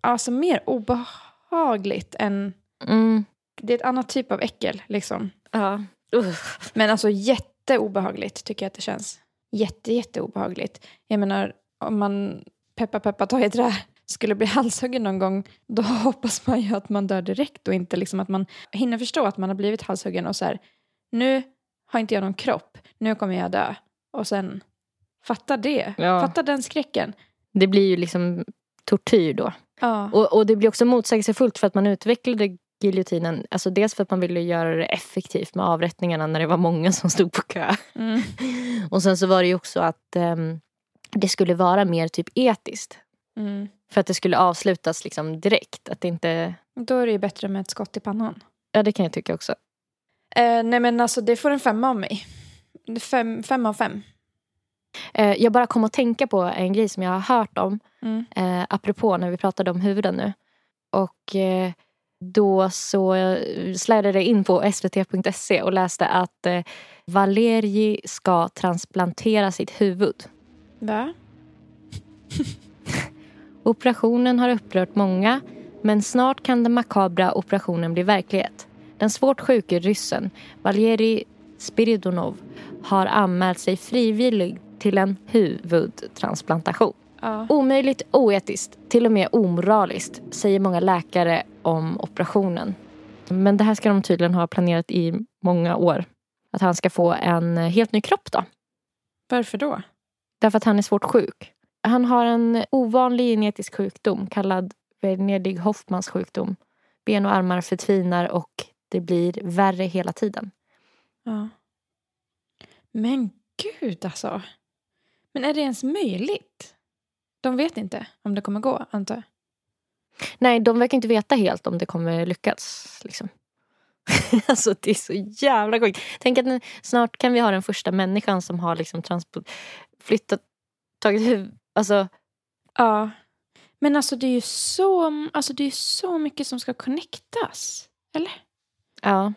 alltså mer obehagligt än... Mm. Det är ett annat typ av äckel liksom. Ja. Uh. Men alltså jätte jätteobehagligt tycker jag att det känns. Jätte, jätteobehagligt. Jag menar, om man peppa peppa ta i trä skulle bli halshuggen någon gång, då hoppas man ju att man dör direkt och inte liksom att man hinner förstå att man har blivit halshuggen och så här, nu har inte jag någon kropp, nu kommer jag dö. Och sen, fatta det, ja. fatta den skräcken. Det blir ju liksom tortyr då. Ja. Och, och det blir också motsägelsefullt för att man utvecklade giljotinen, alltså dels för att man ville göra det effektivt med avrättningarna när det var många som stod på kö. Mm. och sen så var det ju också att um, det skulle vara mer typ etiskt. Mm. För att det skulle avslutas liksom direkt. Att inte... Då är det ju bättre med ett skott i pannan. Ja det kan jag tycka också. Eh, nej men alltså det får en femma av mig. Fem, fem av fem. Eh, jag bara kom att tänka på en grej som jag har hört om. Mm. Eh, apropå när vi pratade om huvuden nu. Och eh, då så slidade jag in på svt.se och läste att eh, Valerji ska transplantera sitt huvud. Va? Operationen har upprört många men snart kan den makabra operationen bli verklighet. Den svårt sjuke ryssen Valerij Spiridonov har anmält sig frivillig till en huvudtransplantation. Ja. Omöjligt, oetiskt, till och med omoraliskt säger många läkare om operationen. Men det här ska de tydligen ha planerat i många år. Att han ska få en helt ny kropp då. Varför då? Därför att han är svårt sjuk. Han har en ovanlig genetisk sjukdom kallad Venedig Hoffmans sjukdom. Ben och armar förtvinar och det blir värre hela tiden. Ja. Men gud alltså. Men är det ens möjligt? De vet inte om det kommer gå, antar jag. Nej, de verkar inte veta helt om det kommer lyckas. Liksom. alltså det är så jävla sjukt. Tänk att nu, snart kan vi ha den första människan som har liksom transport, flyttat, tagit huvud... Alltså... Ja. Men alltså det är ju så, alltså, det är så mycket som ska connectas. Eller? Ja.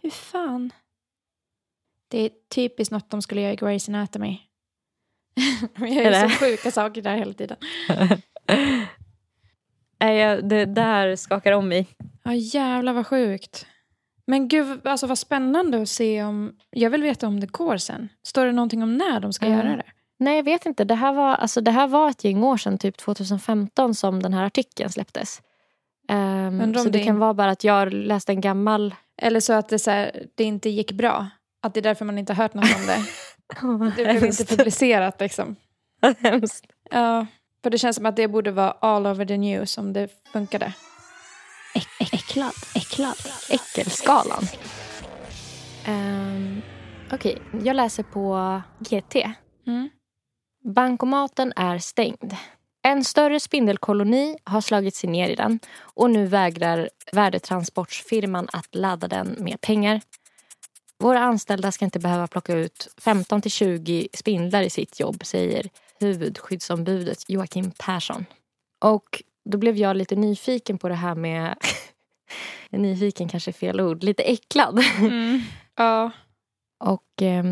Hur fan? Det är typiskt något de skulle göra i Grey's Anatomy. de gör ju så sjuka saker där hela tiden. Nej, det, det här skakar om mig. Ja, jävlar vad sjukt. Men gud, alltså vad spännande att se om... Jag vill veta om det går sen. Står det någonting om när de ska mm. göra det? Nej, jag vet inte. Det här, var, alltså, det här var ett gäng år sedan, typ 2015, som den här artikeln släpptes. Um, så det, det kan vara bara att jag läste en gammal... Eller så att det, så här, det inte gick bra. Att det är därför man inte har hört något om det. det blev inte publicerat liksom. Vad hemskt. Ja, för det känns som att det borde vara all over the news om det funkade. äcklad, äcklad, äckelskalan. Um, Okej, okay. jag läser på GT. Mm. Bankomaten är stängd. En större spindelkoloni har slagit sig ner i den och nu vägrar värdetransportfirman att ladda den med pengar. Våra anställda ska inte behöva plocka ut 15 till 20 spindlar i sitt jobb, säger huvudskyddsombudet Joakim Persson. Och då blev jag lite nyfiken på det här med... nyfiken kanske är fel ord. Lite äcklad. Mm. Ja. Och eh,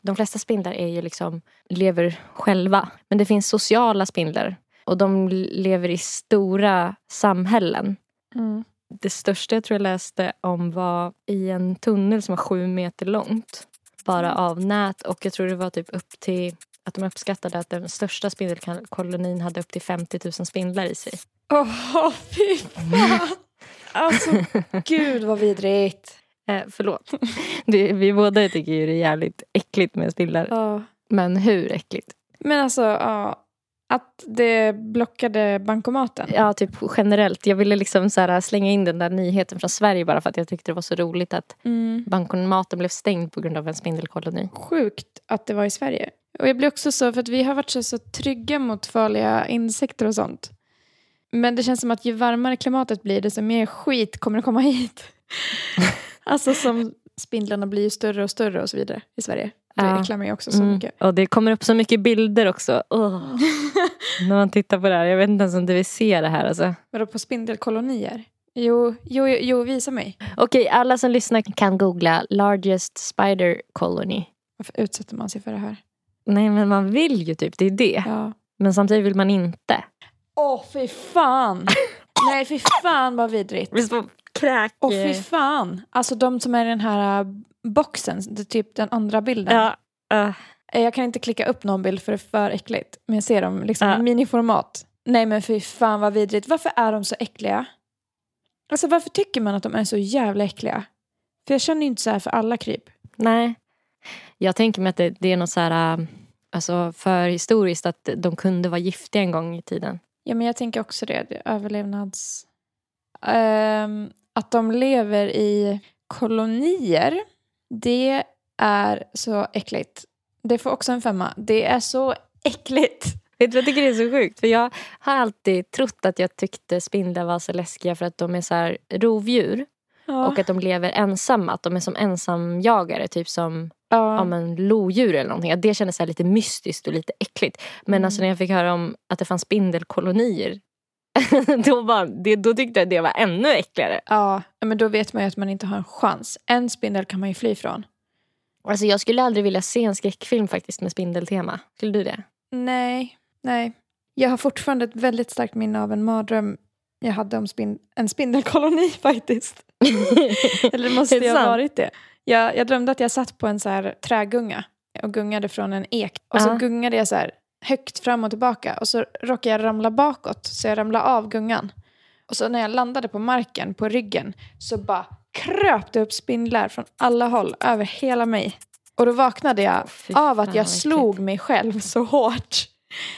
de flesta spindlar är ju liksom, lever själva. Men det finns sociala spindlar. Och de lever i stora samhällen. Mm. Det största jag tror jag läste om var i en tunnel som var sju meter långt. Bara av nät. Och jag tror det var typ upp till att de uppskattade att den största spindelkolonin hade upp till 50 000 spindlar i sig. Åh, oh, fy fan! Alltså, gud vad vidrigt. Eh, förlåt. Det, vi båda tycker ju det är jävligt äckligt med spindlar. Ja. Men hur äckligt? Men alltså, ja. Att det blockade bankomaten? Ja, typ generellt. Jag ville liksom så här slänga in den där nyheten från Sverige bara för att jag tyckte det var så roligt att mm. bankomaten blev stängd på grund av en spindelkoloni. Sjukt att det var i Sverige. Och jag blir också så, för att vi har varit så, så trygga mot farliga insekter och sånt. Men det känns som att ju varmare klimatet blir, desto mer skit kommer att komma hit. alltså som spindlarna blir ju större och större och så vidare i Sverige. Det ja. äcklar mig också så mm. mycket. Och det kommer upp så mycket bilder också. Oh. När man tittar på det här. Jag vet inte ens om du vill se det här. Alltså. Vadå på spindelkolonier? Jo, jo, jo, visa mig. Okej, alla som lyssnar kan googla largest spider colony. Varför utsätter man sig för det här? Nej, men man vill ju typ. Det är det. Ja. Men samtidigt vill man inte. Åh, oh, fy fan! Nej, fy fan vad vidrigt. Visst var kräk... Åh, oh, fy fan. Alltså de som är i den här äh, boxen, typ den andra bilden. Ja. Uh. Jag kan inte klicka upp någon bild för det är för äckligt. Men jag ser dem liksom uh. i miniformat. Nej men fy fan vad vidrigt. Varför är de så äckliga? Alltså varför tycker man att de är så jävla äckliga? För jag känner ju inte så här för alla kryp. Nej. Jag tänker mig att det, det är något så här, äh, alltså för historiskt att de kunde vara giftiga en gång i tiden. Ja men jag tänker också det, det överlevnads... Um, att de lever i kolonier, det är så äckligt. Det får också en femma. Det är så äckligt. Vet du jag tycker det är så sjukt? För jag har alltid trott att jag tyckte spindlar var så läskiga för att de är så här rovdjur. Ja. Och att de lever ensamma. Att de är som ensamjagare. Typ som ja. om en lodjur eller någonting. Det kändes så lite mystiskt och lite äckligt. Men mm. alltså när jag fick höra om att det fanns spindelkolonier. då, var, det, då tyckte jag det var ännu äckligare. Ja, men då vet man ju att man inte har en chans. En spindel kan man ju fly från. Alltså jag skulle aldrig vilja se en skräckfilm faktiskt med spindeltema. Skulle du det? Nej, nej. Jag har fortfarande ett väldigt starkt minne av en mardröm jag hade om spin en spindelkoloni faktiskt. Eller måste ju ha varit det. Jag, jag drömde att jag satt på en så här trägunga och gungade från en ek. Och uh -huh. så gungade jag så här högt fram och tillbaka och så råkade jag ramla bakåt så jag ramlade av gungan. Och så när jag landade på marken, på ryggen, så bara kröp det upp spindlar från alla håll över hela mig. Och då vaknade jag oh, av att jag slog mig själv så hårt.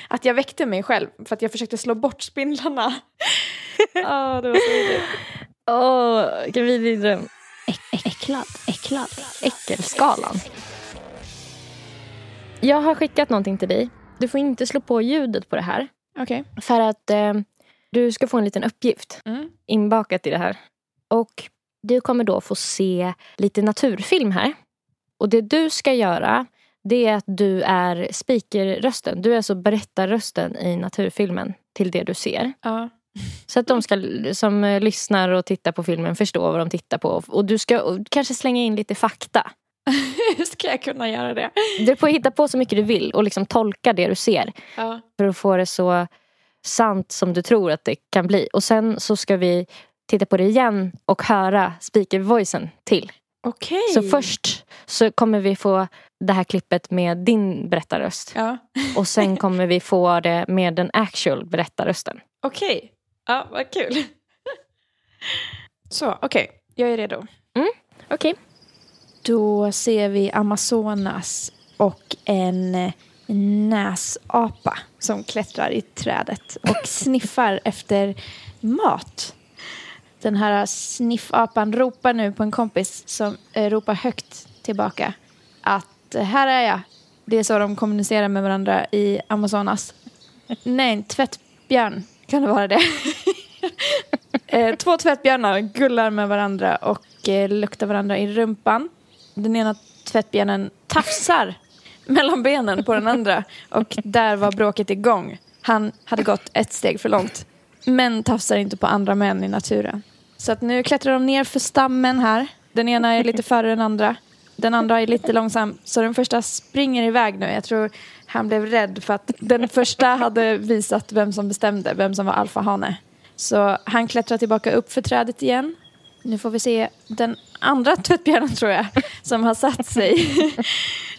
Att jag väckte mig själv för att jag försökte slå bort spindlarna. oh, det var så. Åh, oh, vidrig dröm. Äcklad, äcklad, äckelskalan. Jag har skickat någonting till dig. Du får inte slå på ljudet på det här. Okay. För att eh, du ska få en liten uppgift mm. inbakat i det här. Och du kommer då få se lite naturfilm här. Och det du ska göra det är att du är speakerrösten. Du är alltså berättarrösten i naturfilmen till det du ser. Ja. Så att de ska, som lyssnar och tittar på filmen förstå vad de tittar på. Och du ska kanske slänga in lite fakta. Ska jag kunna göra det? Du får hitta på så mycket du vill och liksom tolka det du ser. Ja. För att få det så sant som du tror att det kan bli. Och sen så ska vi titta på det igen och höra speakervoicen till. Okej. Så först så kommer vi få det här klippet med din berättarröst. Ja. och sen kommer vi få det med den actual berättarrösten. Okej. Ja, vad kul. Så, okej. Okay. Jag är redo. Mm, okej. Okay. Då ser vi Amazonas och en näsapa som klättrar i trädet och sniffar efter mat. Den här sniffapan ropar nu på en kompis som eh, ropar högt tillbaka att eh, här är jag. Det är så de kommunicerar med varandra i Amazonas. Nej, tvättbjörn kan det vara det. eh, två tvättbjörnar gullar med varandra och eh, luktar varandra i rumpan. Den ena tvättbjörnen tafsar mellan benen på den andra och där var bråket igång. Han hade gått ett steg för långt. Män tafsar inte på andra män i naturen. Så att nu klättrar de ner för stammen här. Den ena är lite före den andra. Den andra är lite långsam. Så den första springer iväg nu. Jag tror han blev rädd för att den första hade visat vem som bestämde, vem som var alfahane. Så han klättrar tillbaka upp för trädet igen. Nu får vi se den andra tvättbjörnen tror jag, som har satt sig.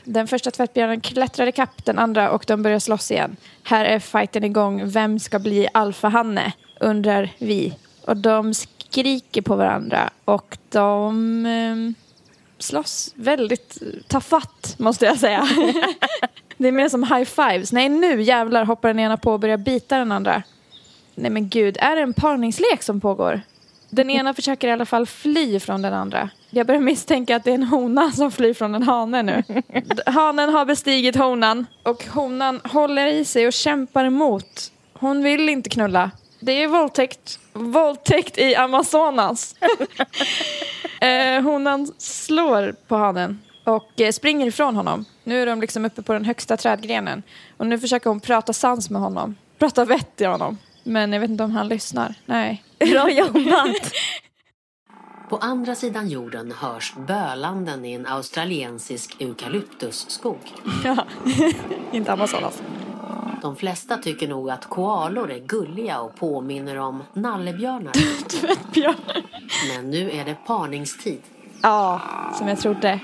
Den första tvättbjörnen klättrar ikapp den andra och de börjar slåss igen. Här är fighten igång. Vem ska bli alfahanne? Undrar vi. Och de skriker på varandra och de eh, slåss väldigt tafatt måste jag säga. det är mer som high fives. Nej nu jävlar hoppar den ena på och börjar bita den andra. Nej men gud, är det en parningslek som pågår? Den ena försöker i alla fall fly från den andra. Jag börjar misstänka att det är en hona som flyr från en hane nu. Hanen har bestigit honan och honan håller i sig och kämpar emot. Hon vill inte knulla. Det är våldtäkt. Våldtäkt i Amazonas. eh, honan slår på hanen och eh, springer ifrån honom. Nu är de liksom uppe på den högsta trädgrenen. Och nu försöker hon prata sans med honom. Prata vett i honom. Men jag vet inte om han lyssnar. Nej. Bra jobbat! På andra sidan jorden hörs bölanden i en australiensisk eukalyptusskog. Ja, inte Amazonas. De flesta tycker nog att koalor är gulliga och påminner om nallebjörnar. Tvättbjörnar. Men nu är det parningstid. Ja, som jag trodde.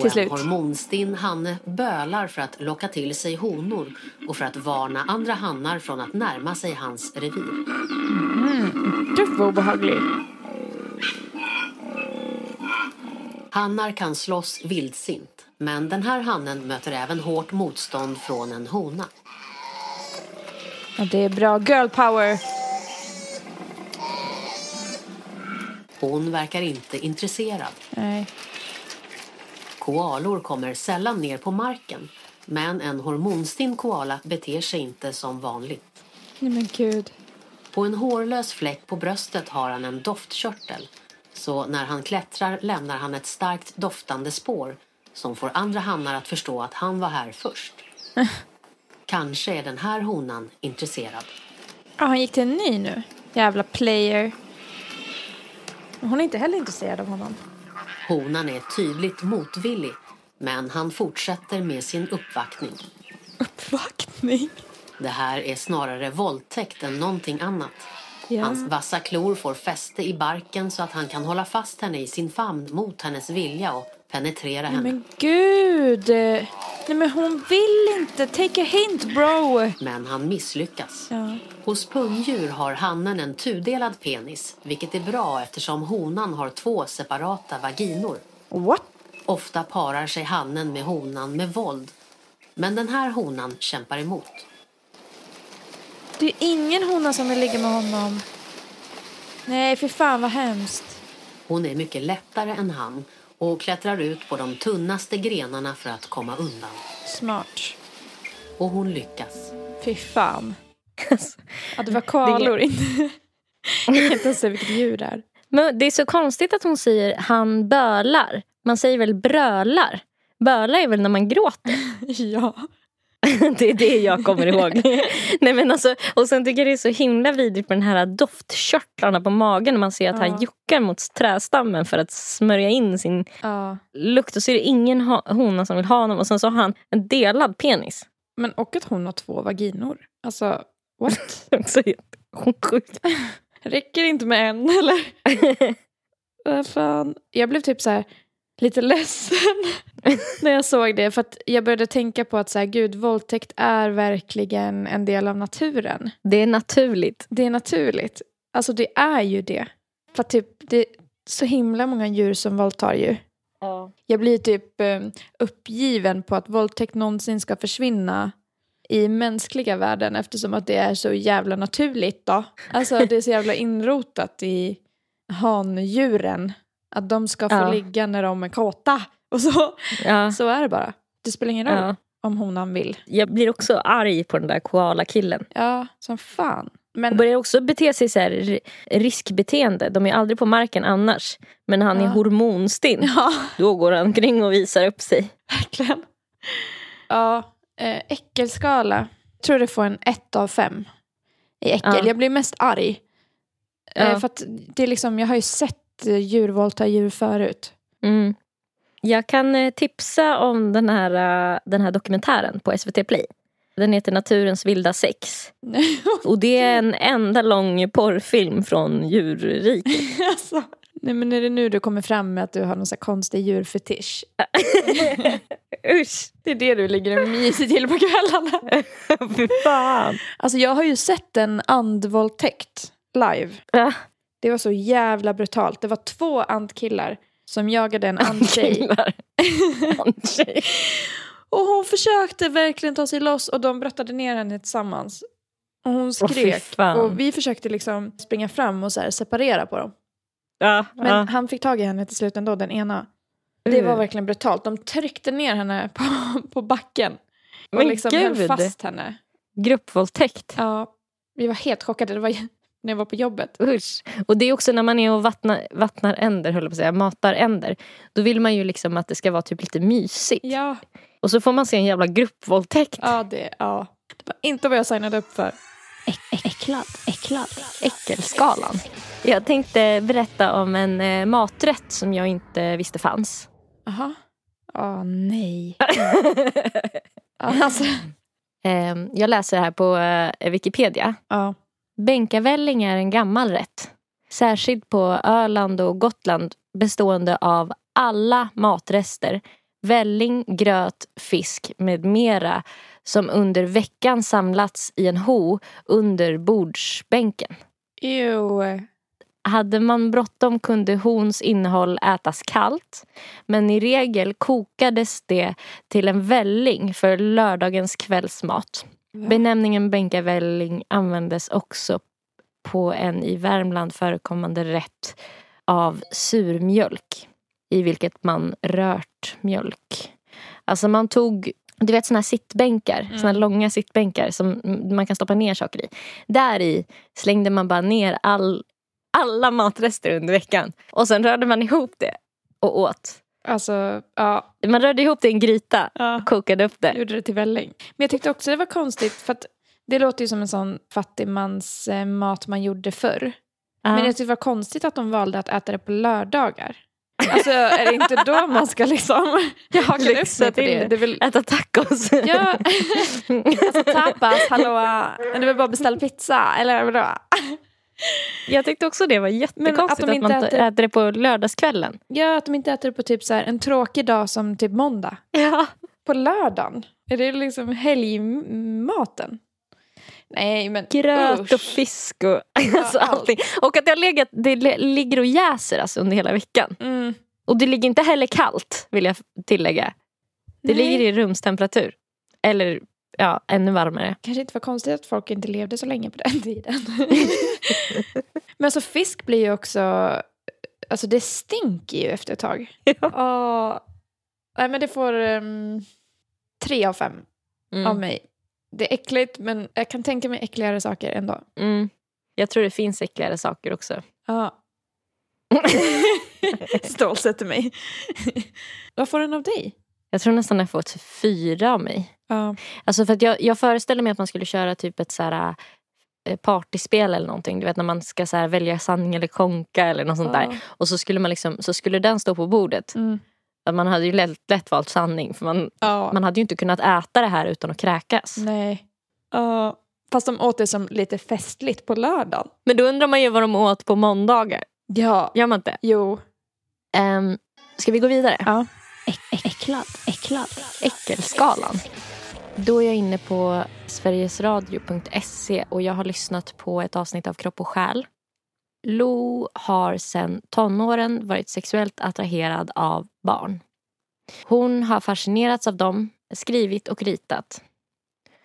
Till slut. Och en hormonstinn hanne bölar för att locka till sig honor och för att varna andra hannar från att närma sig hans revir. Mm. Gud vad obehaglig. Hannar kan slåss vildsint, men den här hannen möter även hårt motstånd från en hona. Ja, det är bra girl power. Hon verkar inte intresserad. Nej. Koalor kommer sällan ner på marken, men en hormonstinn koala beter sig inte som vanligt. Nej men gud. På en hårlös fläck på bröstet har han en doftkörtel så när han klättrar lämnar han ett starkt doftande spår som får andra hannar att förstå att han var här först. Kanske är den här honan intresserad. Ja, han gick till en ny nu. Jävla player. Hon är inte heller intresserad av honom. Honan är tydligt motvillig men han fortsätter med sin uppvaktning. Uppvaktning? Det här är snarare våldtäkt än någonting annat. Ja. Hans vassa klor får fäste i barken så att han kan hålla fast henne i sin famn mot hennes vilja och penetrera henne. Men gud! Nej men hon vill inte. Take a hint bro. Men han misslyckas. Ja. Hos pungdjur har hannen en tudelad penis, vilket är bra eftersom honan har två separata vaginor. What? Ofta parar sig hannen med honan med våld. Men den här honan kämpar emot. Det är ingen hona som vill ligga med honom. Nej, för fan vad hemskt. Hon är mycket lättare än han och klättrar ut på de tunnaste grenarna för att komma undan. Smart. Och hon lyckas. Fy fan. Ja, det var koalor, inte... Jag kan inte ens säga vilket djur det är. Men det är så konstigt att hon säger han bölar. Man säger väl brölar? Böla är väl när man gråter? Ja. det är det jag kommer ihåg. Nej, men alltså, och sen tycker jag det är så himla vidrigt med den här doftkörtlarna på magen när man ser att Ja. han juckar mot trästammen för att smörja in sin ja. lukt. Och så är det ingen hona som vill ha honom och sen så har han en delad penis. Men och att hon har två vaginor. Alltså, what? Sjukt. Räcker det inte med en eller? Fan. Jag blev typ så här lite ledsen när jag såg det. För att jag började tänka på att så här, gud, våldtäkt är verkligen en del av naturen. Det är naturligt. Det är naturligt. Alltså det är ju det. För att typ, det är så himla många djur som våldtar ju. Jag blir typ eh, uppgiven på att våldtäkt någonsin ska försvinna i mänskliga världen eftersom att det är så jävla naturligt då. Alltså det är så jävla inrotat i handjuren att de ska få Ja. ligga när de är kåta. Och så, Ja. så är det bara. Det spelar ingen roll Ja. om honan vill. Jag blir också arg på den där koala-killen. Ja, som fan. Och Men börjar också bete sig så här ri- riskbeteende. De är aldrig på marken annars. Men han är Ja. hormonstinn, ja, då går han omkring och visar upp sig. verkligen. Ja, eh, äckelskala. Jag tror det får en ett av fem i äckel. Ja. Jag blir mest arg. Eh, Ja. för att det är liksom, jag har ju sett djur våldta djur förut. Mm. Jag kan eh, tipsa om den här, eh, den här dokumentären på SVT Play. Den heter Naturens vilda sex. Och det är en enda lång porrfilm från djurriket. alltså. Nej men är det nu du kommer fram med att du har någon så konstig djurfetisch? Usch, Det är det du ligger och myser till på kvällarna. fy fan. Alltså jag har ju sett en andvåldtäkt live. Ja. Det var så jävla brutalt. Det var två andkillar som jagade en. Andtjej. Och hon försökte verkligen ta sig loss och de brottade ner henne tillsammans. Och hon skrek. fan. och vi försökte liksom springa fram och så separera på dem. Ja, Men ja. han fick tag i henne till slut ändå, den ena. Det var verkligen brutalt. De tryckte ner henne på, på backen. Och Men liksom höll gud. fast henne. Gruppvåldtäkt. Ja, vi var helt chockade. Det var när jag var på jobbet. Usch. Och det är också när man är och vattnar, vattnar änder, höll jag på att säga, matar änder. Då vill man ju liksom att det ska vara typ lite mysigt. Ja, Och så får man se en jävla gruppvåldtäkt. ja, det, ja. det var inte vad jag signade upp för. Äcklad, äcklad. Äckelskalan. Jag tänkte berätta om en eh, maträtt som jag inte visste fanns. Jaha. Åh, nej. Ja, alltså. Eh, jag läser här på eh, Wikipedia. Ja. Bänkavälling är en gammal rätt. Särskilt på Öland och Gotland bestående av alla matrester, välling, gröt, fisk med mera som under veckan samlats i en ho under bordsbänken. Ew. Hade man bråttom kunde hons innehåll ätas kallt men i regel kokades det till en välling för lördagens kvällsmat. Benämningen bänkavälling användes också på en i Värmland förekommande rätt av surmjölk i vilket man rört mjölk. Alltså man tog du vet såna här sittbänkar, Mm. såna här långa sittbänkar som man kan stoppa ner saker i. Där i slängde man bara ner all, alla matrester under veckan. Och sen rörde man ihop det och åt. Alltså, ja. Man rörde ihop det i en gryta ja. och kokade upp det. Gjorde det till välling. Men jag tyckte också det var konstigt för att det låter ju som en sån fattigmans eh, mat man gjorde förr. Ja. Men jag tyckte det var konstigt att de valde att äta det på lördagar. Alltså är det inte då man ska liksom... Jag upp mig på till det. det. väl, Äta tacos. ja, alltså tapas, hallå. Men det väl bara beställa pizza, eller vadå? Jag tyckte också det var jättekonstigt att att, man äter- äter det på lördagskvällen. Ja, att de inte äter det på typ så här, en tråkig dag som typ måndag. Ja. På lördagen? Är det liksom helgmaten? Nej, men Gröt usch. och fisk och alltså allt. allting. Och att det, har legat, det ligger och jäser alltså under hela veckan. Mm. Och det ligger inte heller kallt vill jag tillägga. Det Nej. ligger i rumstemperatur. Eller ja, ännu varmare. Kanske inte var konstigt att folk inte levde så länge på den tiden. Men alltså fisk blir ju också... alltså det stinker ju efter ett tag. Ja. Och, nej men det får um, tre av fem Mm. av mig. Det är äckligt men jag kan tänka mig äckligare saker ändå. Mm. Jag tror det finns äckligare saker också. Ja. Stålsätter mig. Vad får den av dig? Jag tror nästan jag får ett fyra av mig. Ja. Alltså för att jag, jag föreställer mig att man skulle köra typ ett så här, eh, partyspel eller någonting. Du vet när man ska så välja sanning eller konka eller något sånt där. Och så skulle, man liksom, så skulle den stå på bordet. Mm. Att Man hade ju lätt, lätt valt sanning. För man, Ja. man hade ju inte kunnat äta det här utan att kräkas. Nej. Ja. Fast de åt det som lite festligt på lördagen. Men då undrar man ju vad de åt på måndagar. Ja. Gör man inte? Jo. Um, ska vi gå vidare? Ja äcklad, äcklad, äckelskalan. Då är jag inne på sverigesradio.se och jag har lyssnat på ett avsnitt av Kropp och själ. Lo har sedan tonåren varit sexuellt attraherad av barn. Hon har fascinerats av dem, skrivit och ritat.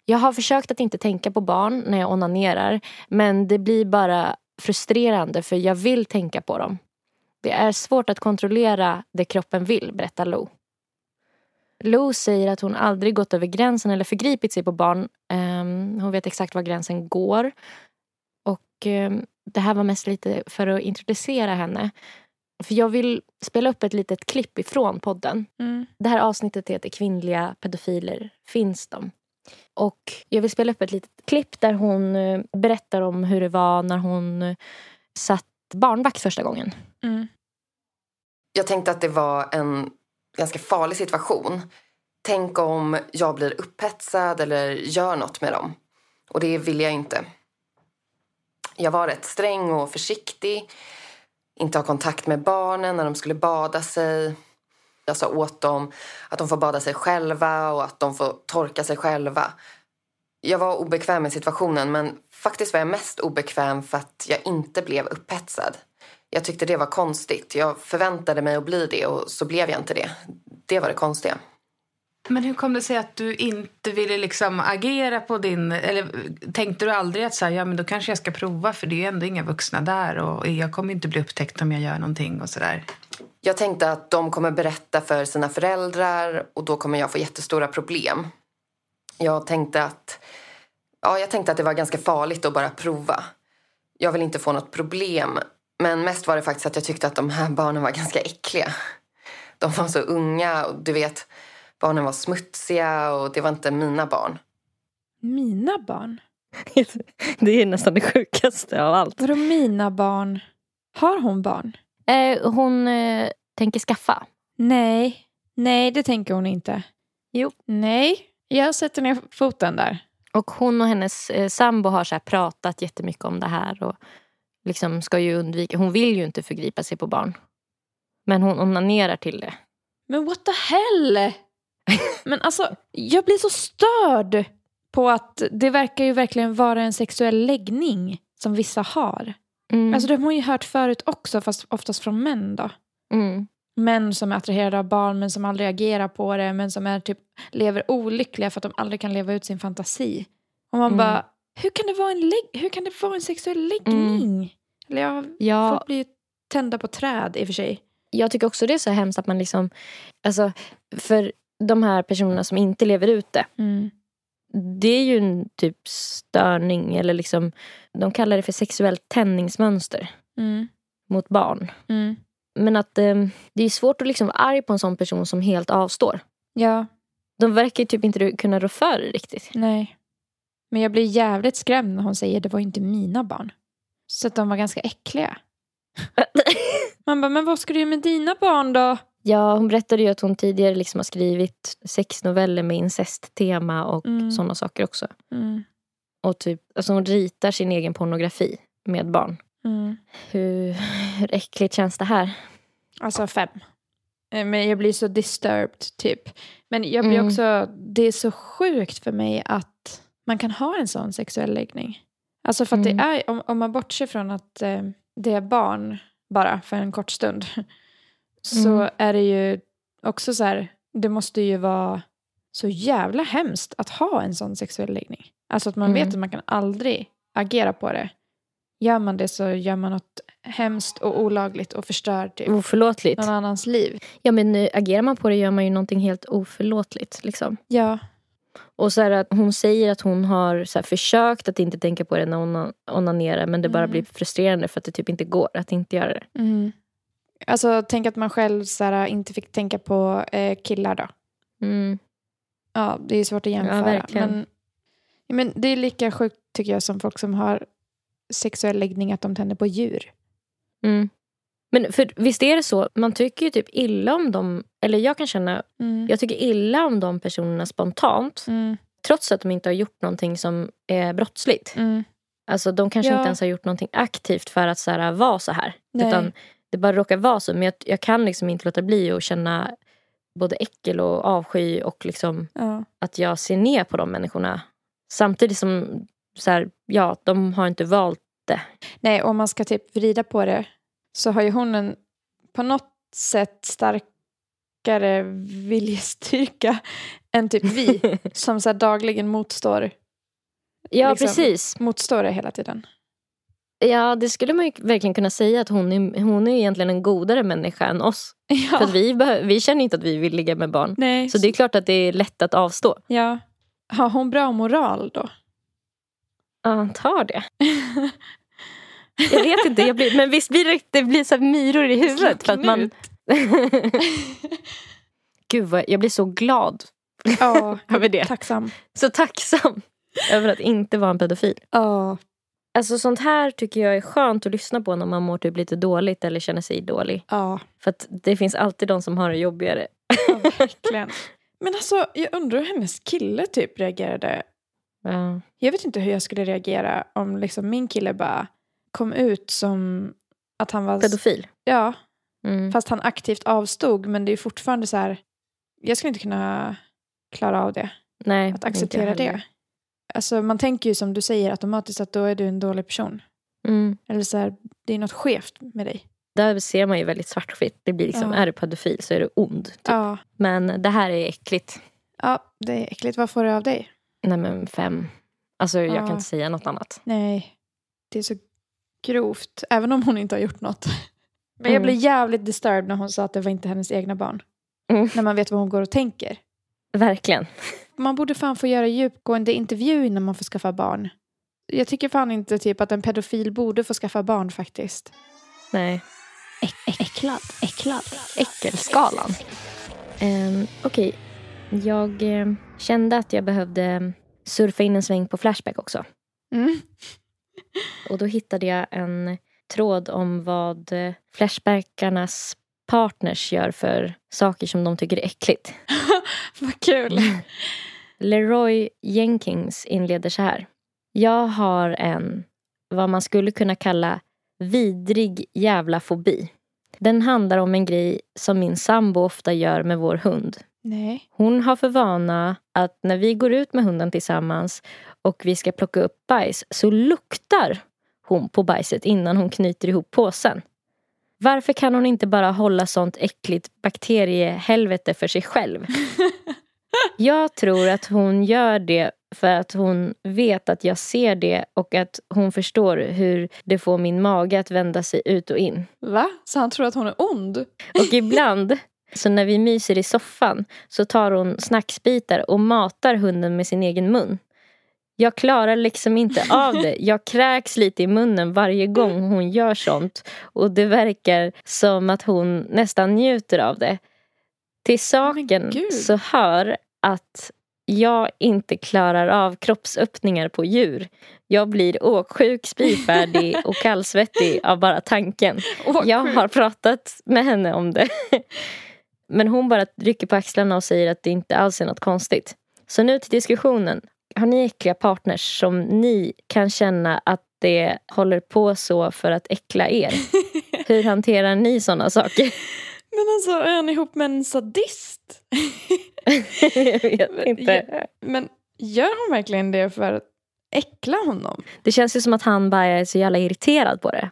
Jag har försökt att inte tänka på barn när jag onanerar men det blir bara frustrerande för jag vill tänka på dem. Det är svårt att kontrollera det kroppen vill, berättar Lo. Lo säger att hon aldrig gått över gränsen eller förgripit sig på barn. Ehm, hon vet exakt var gränsen går. Och ehm, Det här var mest lite för att introducera henne. För jag vill spela upp ett litet klipp ifrån podden. Mm. Det här avsnittet heter Kvinnliga pedofiler. Finns de? Och jag vill spela upp ett litet klipp där hon eh, berättar om hur det var när hon eh, satt barnvakt första gången. Mm. Jag tänkte att det var en ganska farlig situation. Tänk om jag blir upphetsad eller gör något med dem. Och det vill jag inte. Jag var rätt sträng och försiktig. Inte ha kontakt med barnen när de skulle bada sig. Jag sa åt dem att de får bada sig själva och att de får torka sig själva. Jag var obekväm med situationen men faktiskt var jag mest obekväm för att jag inte blev upphetsad. Jag tyckte det var konstigt. Jag förväntade mig att bli det och så blev jag inte det. Det var det konstiga. Men hur kom det sig att du inte ville liksom agera på din... Eller tänkte du aldrig att så här, ja, men då kanske jag ska prova för det är ändå inga vuxna där och jag kommer inte bli upptäckt om jag gör någonting och sådär. Jag tänkte att de kommer berätta för sina föräldrar och då kommer jag få jättestora problem. Jag tänkte att, ja, jag tänkte att det var ganska farligt att bara prova. Jag vill inte få något problem. Men mest var det faktiskt att jag tyckte att de här barnen var ganska äckliga. De var så unga och du vet, barnen var smutsiga och det var inte mina barn. Mina barn? Det är nästan det sjukaste av allt. Vadå mina barn? Har hon barn? Eh, hon eh, tänker skaffa. Nej. Nej, det tänker hon inte. Jo. Nej. Jag sätter ner foten där. Och hon och hennes eh, sambo har så här pratat jättemycket om det här. Och liksom ska ju undvika, hon vill ju inte förgripa sig på barn. Men hon onanerar till det. Men what the hell? Men alltså, jag blir så störd på att det verkar ju verkligen vara en sexuell läggning som vissa har. Mm. Alltså det har man ju hört förut också, fast oftast från män då. mm. Män som är attraherade av barn men som aldrig agerar på det men som är typ, lever olyckliga för att de aldrig kan leva ut sin fantasi. Och man Mm. bara, hur kan, det vara en hur kan det vara en sexuell läggning? Eller jag, Ja, folk blir ju tända på träd i och för sig. jag tycker också det är så hemskt att man liksom... Alltså, för de här personerna som inte lever ut det. Mm. Det är ju en typ störning eller liksom... De kallar det för sexuellt tändningsmönster Mm. mot barn. Men att eh, det är svårt att liksom vara arg på en sån person som helt avstår. Ja, De verkar ju typ inte kunna rå för det riktigt. nej. Men jag blir jävligt skrämd när hon säger det var inte mina barn. Så att de var ganska äckliga. Man bara, men vad ska du göra med dina barn då? Ja, hon berättade ju att hon tidigare liksom har skrivit sex noveller med incesttema och Mm. sådana saker också. Mm. Och typ, alltså hon ritar sin egen pornografi med barn. Mm. Hur, hur äckligt känns det här? Alltså fem. Eh, Men jag blir så disturbed typ. Men jag blir Mm. också, det är så sjukt för mig att man kan ha en sån sexuell läggning. Alltså för att Mm. det är, om, om man bortser från att eh, det är barn bara för en kort stund. Så Mm. är det ju också så här, det måste ju vara så jävla hemskt att ha en sån sexuell läggning. Alltså att man Mm. vet att man kan aldrig agera på det. Gör man det så gör man något hemskt och olagligt och förstör typ Oförlåtligt. någon annans liv. Ja men nu, agerar man på det gör man ju någonting helt oförlåtligt. Liksom. Ja. Och så är det att hon säger att hon har så försökt att inte tänka på det när hon onanerar men det bara Mm. blir frustrerande för att det typ inte går att inte göra det. Mm. Alltså tänk att man själv så inte fick tänka på eh, killar då. Mm. Ja, det är svårt att jämföra. verkligen. Men, ja, men det är lika sjukt tycker jag som folk som har sexuell läggning att de tänder på djur. Mm. Men för visst är det så, man tycker ju typ illa om dem, eller jag kan känna, Mm. jag tycker illa om de personerna spontant. Mm. Trots att de inte har gjort någonting som är brottsligt. Mm. Alltså de kanske Ja. inte ens har gjort någonting aktivt för att så här, vara så här. Nej. Utan det bara råkar vara så. Men jag, jag kan liksom inte låta bli att känna både äckel och avsky och liksom Ja. att jag ser ner på de människorna. Samtidigt som så här, ja, de har inte valt det. Nej, om man ska typ vrida på det så har ju hon en på något sätt starkare viljestyrka än typ vi som så dagligen motstår, Ja, Liksom. precis. motstår det hela tiden. Ja, det skulle man ju verkligen kunna säga att hon är, hon är egentligen en godare människa än oss. För Ja. att vi, vi känner inte att vi vill ligga med barn. Nej, Så det är klart att det är lätt att avstå. ja. Har hon bra moral då? Ja, antar det. Jag vet inte, jag blir, men visst blir det, det blir så myror i huvudet. För att man, Gud, vad, jag blir så glad Ja, över det. tacksam. Så tacksam över att inte vara en pedofil. Ja. Alltså sånt här tycker jag är skönt att lyssna på när man mår typ lite dåligt eller känner sig dålig. Ja, För att det finns alltid de som har det jobbigare. verkligen. Men alltså, jag undrar hur hennes kille typ reagerade. Ja. Jag vet inte hur jag skulle reagera om liksom min kille bara kom ut som att han var... Pedofil. Ja, Mm. fast han aktivt avstod. Men det är fortfarande så här... Jag skulle inte kunna klara av det. Nej, Att acceptera det. Alltså man tänker ju som du säger automatiskt att då är du en dålig person. Mm. Eller så här, det är något skevt med dig. Där ser man ju väldigt svartvitt. Det blir liksom, Ja. är du pedofil så är du ond. Typ. Ja. Men det här är äckligt. ja, det är äckligt. Vad får du av dig? Nej men fem. Alltså jag Ja. kan inte säga något annat. Nej, det är så grovt. Även om hon inte har gjort något. Men jag Mm. blev jävligt disturbed när hon sa att det var inte hennes egna barn. Mm. När man vet vad hon går och tänker. Verkligen. Man borde fan få göra djupgående intervju innan man får skaffa barn. Jag tycker fan inte typ att en pedofil borde få skaffa barn faktiskt. Nej. äcklad, äcklad. Äckelskalan. Um, Okej. Jag eh, kände att jag behövde surfa in en sväng på Flashback också. Mm. Och då hittade jag en tråd om vad eh, Flashbackarnas partners gör för saker som de tycker är äckligt. Vad kul. Leroy Jenkins inleder så här. Jag har en, vad man skulle kunna kalla, vidrig jävla fobi. Den handlar om en grej som min sambo ofta gör med vår hund. Nej. Hon har för vana att när vi går ut med hunden tillsammans och vi ska plocka upp bajs så luktar hon på bajset innan hon knyter ihop påsen. Varför kan hon inte bara hålla sånt äckligt bakteriehelvete för sig själv? Jag tror att hon gör det för att hon vet att jag ser det och att hon förstår hur det får min mage att vända sig ut och in. Va? Så han tror att hon är ond? Och ibland, så när vi myser i soffan, så tar hon snacksbitar och matar hunden med sin egen mun. Jag klarar liksom inte av det. Jag kräks lite i munnen varje gång hon gör sånt. Och det verkar som att hon nästan njuter av det. Till saken så hör att jag inte klarar av kroppsöppningar på djur. Jag blir åksjuk, spyfärdig och kallsvettig av bara tanken. Jag har pratat med henne om det. Men hon bara rycker på axlarna och säger att det inte alls är något konstigt. Så nu till diskussionen. Har ni äckliga partners som ni kan känna att det håller på så för att äckla er? Hur hanterar ni sådana saker? Men alltså, är han ihop med en sadist? Jag vet inte. Men gör hon verkligen det för att äckla honom? Det känns ju som att han bara är så jävla irriterad på det.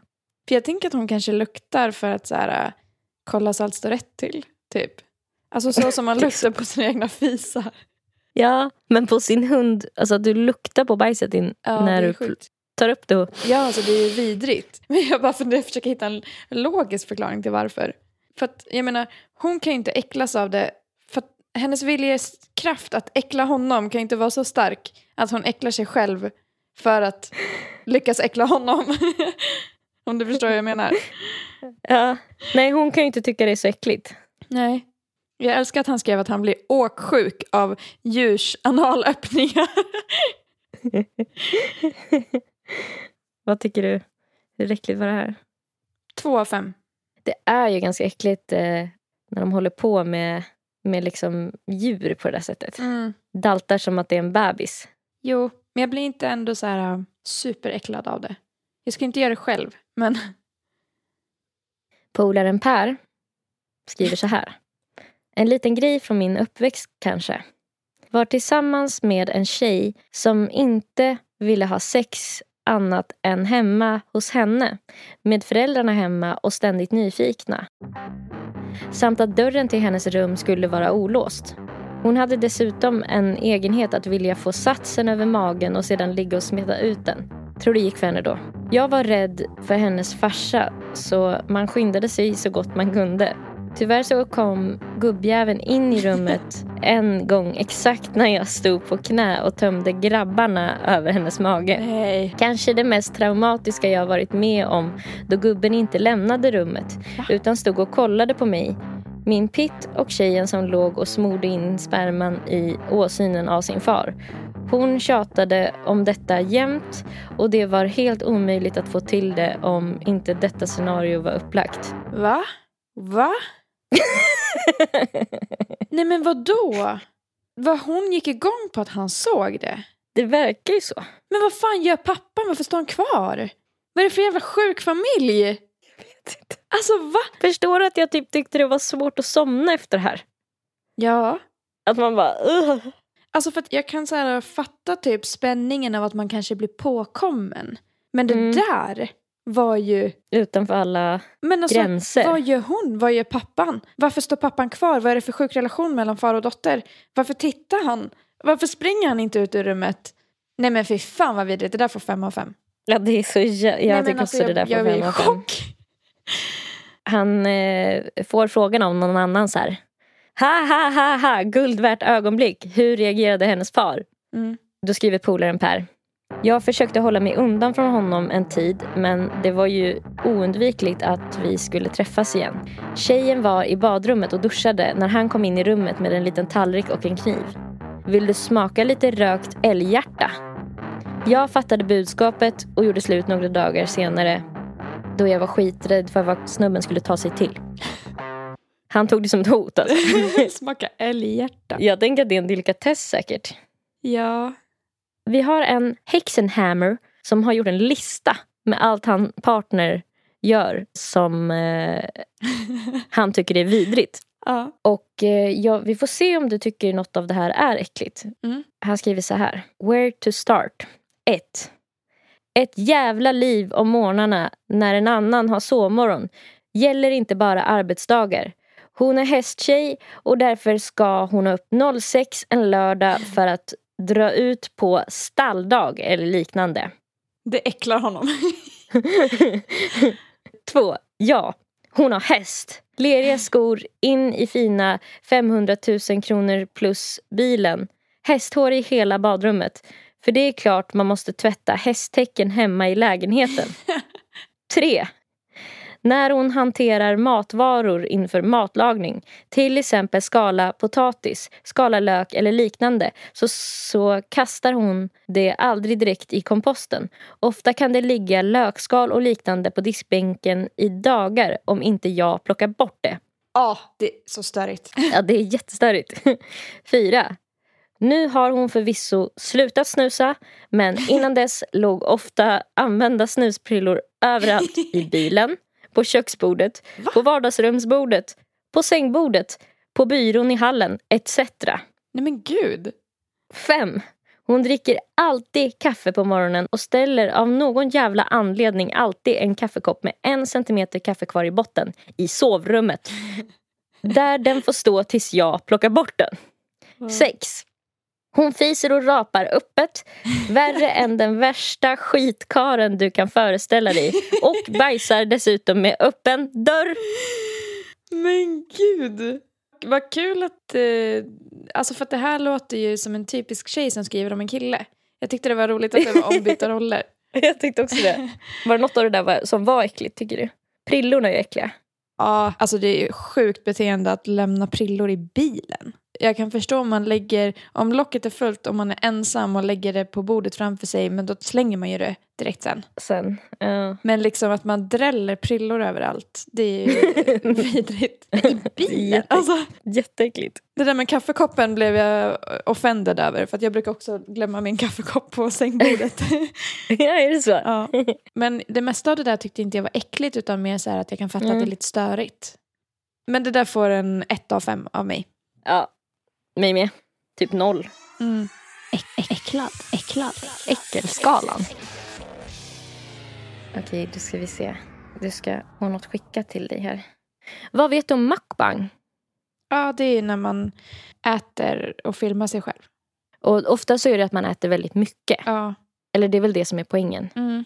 För jag tänker att hon kanske luktar för att så här, kolla så allt står rätt till. Typ. Alltså så som man luktar på sina egna fisar. Ja, men på sin hund, alltså du luktar på bajset in, Ja, när du sjukt. tar upp det och... Ja, alltså det är ju vidrigt. Men jag bara funderar, försöker hitta en logisk förklaring till varför. För att, jag menar, hon kan ju inte äcklas av det. För att hennes viljekraft att äckla honom kan ju inte vara så stark att hon äcklar sig själv för att lyckas äckla honom. Om du förstår vad jag menar. Ja. Nej, hon kan ju inte tycka det är så äckligt. Nej. Jag älskar att han skrev att han blir åksjuk av djurs analöppningar. Vad tycker du? Hur äckligt var det här? Två av fem. Det är ju ganska äckligt eh, när de håller på med, med liksom djur på det där sättet. Mm. Daltar som att det är en bebis. Jo, men jag blir inte ändå så här uh, superäcklad av det. Jag ska inte göra det själv, men... Polaren Per skriver så här. En liten grej från min uppväxt kanske. Var tillsammans med en tjej som inte ville ha sex annat än hemma hos henne. Med föräldrarna hemma och ständigt nyfikna. Samt att dörren till hennes rum skulle vara olåst. Hon hade dessutom en egenhet att vilja få satsen över magen och sedan ligga och smeta ut den. Tror det gick för henne då. Jag var rädd för hennes farsa så man skyndade sig så gott man kunde. Tyvärr så kom gubbjäveln in i rummet en gång exakt när jag stod på knä och tömde grabbarna över hennes mage. Nej. Kanske det mest traumatiska jag varit med om då gubben inte lämnade rummet utan stod och kollade på mig. Min pitt och tjejen som låg och smorde in sperman i åsynen av sin far. Hon tjatade om detta jämt och det var helt omöjligt att få till det om inte detta scenario var upplagt. Va? Va? Nej men vad då? Vad hon gick igång på att han såg det? Det verkar ju så. Men vad fan gör pappan? Varför står han kvar? Vad är det för jävla sjuk familj? Alltså va? Förstår du att jag typ tyckte det var svårt att somna efter det här? Ja. Att man bara... Uh. Alltså för att jag kan så här fatta typ spänningen av att man kanske blir påkommen. Men det Mm. där var ju... Utanför alla Men alltså, gränser. vad gör hon? Vad gör pappan? Varför står pappan kvar? Vad är det för sjuk relation mellan far och dotter? Varför tittar han? Varför springer han inte ut ur rummet? Nej men fy fan vad vidrigt. Det där får fem av fem. Ja, det är så... Jag Nej, tycker alltså, också det där jag, får jag fem av fem. chock. Han eh, får frågan om någon annan så här. Ha, ha, ha, ha, guld värt ögonblick. Hur reagerade hennes far? Mm. Då skriver polaren Per. Jag försökte hålla mig undan från honom en tid men det var ju oundvikligt att vi skulle träffas igen. Tjejen var i badrummet och duschade när han kom in i rummet med en liten tallrik och en kniv. Vill du smaka lite rökt älghjärta? Jag fattade budskapet och gjorde slut några dagar senare då jag var skiträdd för vad snubben skulle ta sig till. Han tog det som ett hot alltså. Smaka älghjärta. Jag tänker att det är en delikatess säkert. Ja. Vi har en Hexenhammer som har gjort en lista med allt han partner gör som eh, han tycker är vidrigt. ja. Och eh, ja, vi får se om du tycker något av det här är äckligt. Mm. Han skriver så här. Where to start? 1. Ett jävla liv om morgnarna när en annan har sovmorgon gäller inte bara arbetsdagar. Hon är hästtjej och därför ska hon upp 06 en lördag för att dra ut på stalldag eller liknande. Det äcklar honom. Två. Ja, hon har häst. Leriga skor in i fina 500 000 kronor plus bilen. Hästhår i hela badrummet. För det är klart man måste tvätta hästtäcken hemma i lägenheten. Tre. När hon hanterar matvaror inför matlagning, till exempel skala potatis, skala lök eller liknande, så, så kastar hon det aldrig direkt i komposten. Ofta kan det ligga lökskal och liknande på diskbänken i dagar om inte jag plockar bort det. Ja, det är så störigt. Ja, det är jättestörigt. Fyra. Nu har hon förvisso slutat snusa men innan dess låg ofta använda snusprillor överallt i bilen, på köksbordet, på vardagsrumsbordet, på sängbordet, på byrån i hallen etc. Nej men gud. 5. Hon dricker alltid kaffe på morgonen och ställer av någon jävla anledning alltid en kaffekopp med en centimeter kaffe kvar i botten i sovrummet. Där den får stå tills jag plockar bort den. 6. Hon fiser och rapar öppet. Värre än den värsta skitkaren du kan föreställa dig. Och bajsar dessutom med öppen dörr. Men gud! Vad kul att... Eh, alltså för att det här låter ju som en typisk tjej som skriver om en kille. Jag tyckte det var roligt att det var ombytta roller. Jag tyckte också det. Var det något av det där som var äckligt tycker du? Prillorna är ju äckliga. Ja, alltså det är ju sjukt beteende att lämna prillor i bilen. Jag kan förstå om man lägger, om locket är fullt, om man är ensam och lägger det på bordet framför sig, men då slänger man ju det direkt sen. Sen, uh. Men liksom att man dräller prillor överallt, det är ju vidrigt. I bilen, Jätte, alltså. Jätteäckligt. Det där med kaffekoppen blev jag offended över, för jag brukar också glömma min kaffekopp på sängbordet. ja, är det så? Ja. Men det mesta av det där tyckte inte jag var äckligt, utan mer så att jag kan fatta mm. att det är mm. lite störigt. Men det där får en ett av fem av mig. Ja, mig med. Typ noll. Mm. äcklad, äcklad, äckelskalan. Okej, då ska vi se. Du ska ha något skickat till dig här. Vad vet du om mukbang? Ja, det är när man äter och filmar sig själv. Och ofta så är det att man äter väldigt mycket. Ja. Eller det är väl det som är poängen. Mm.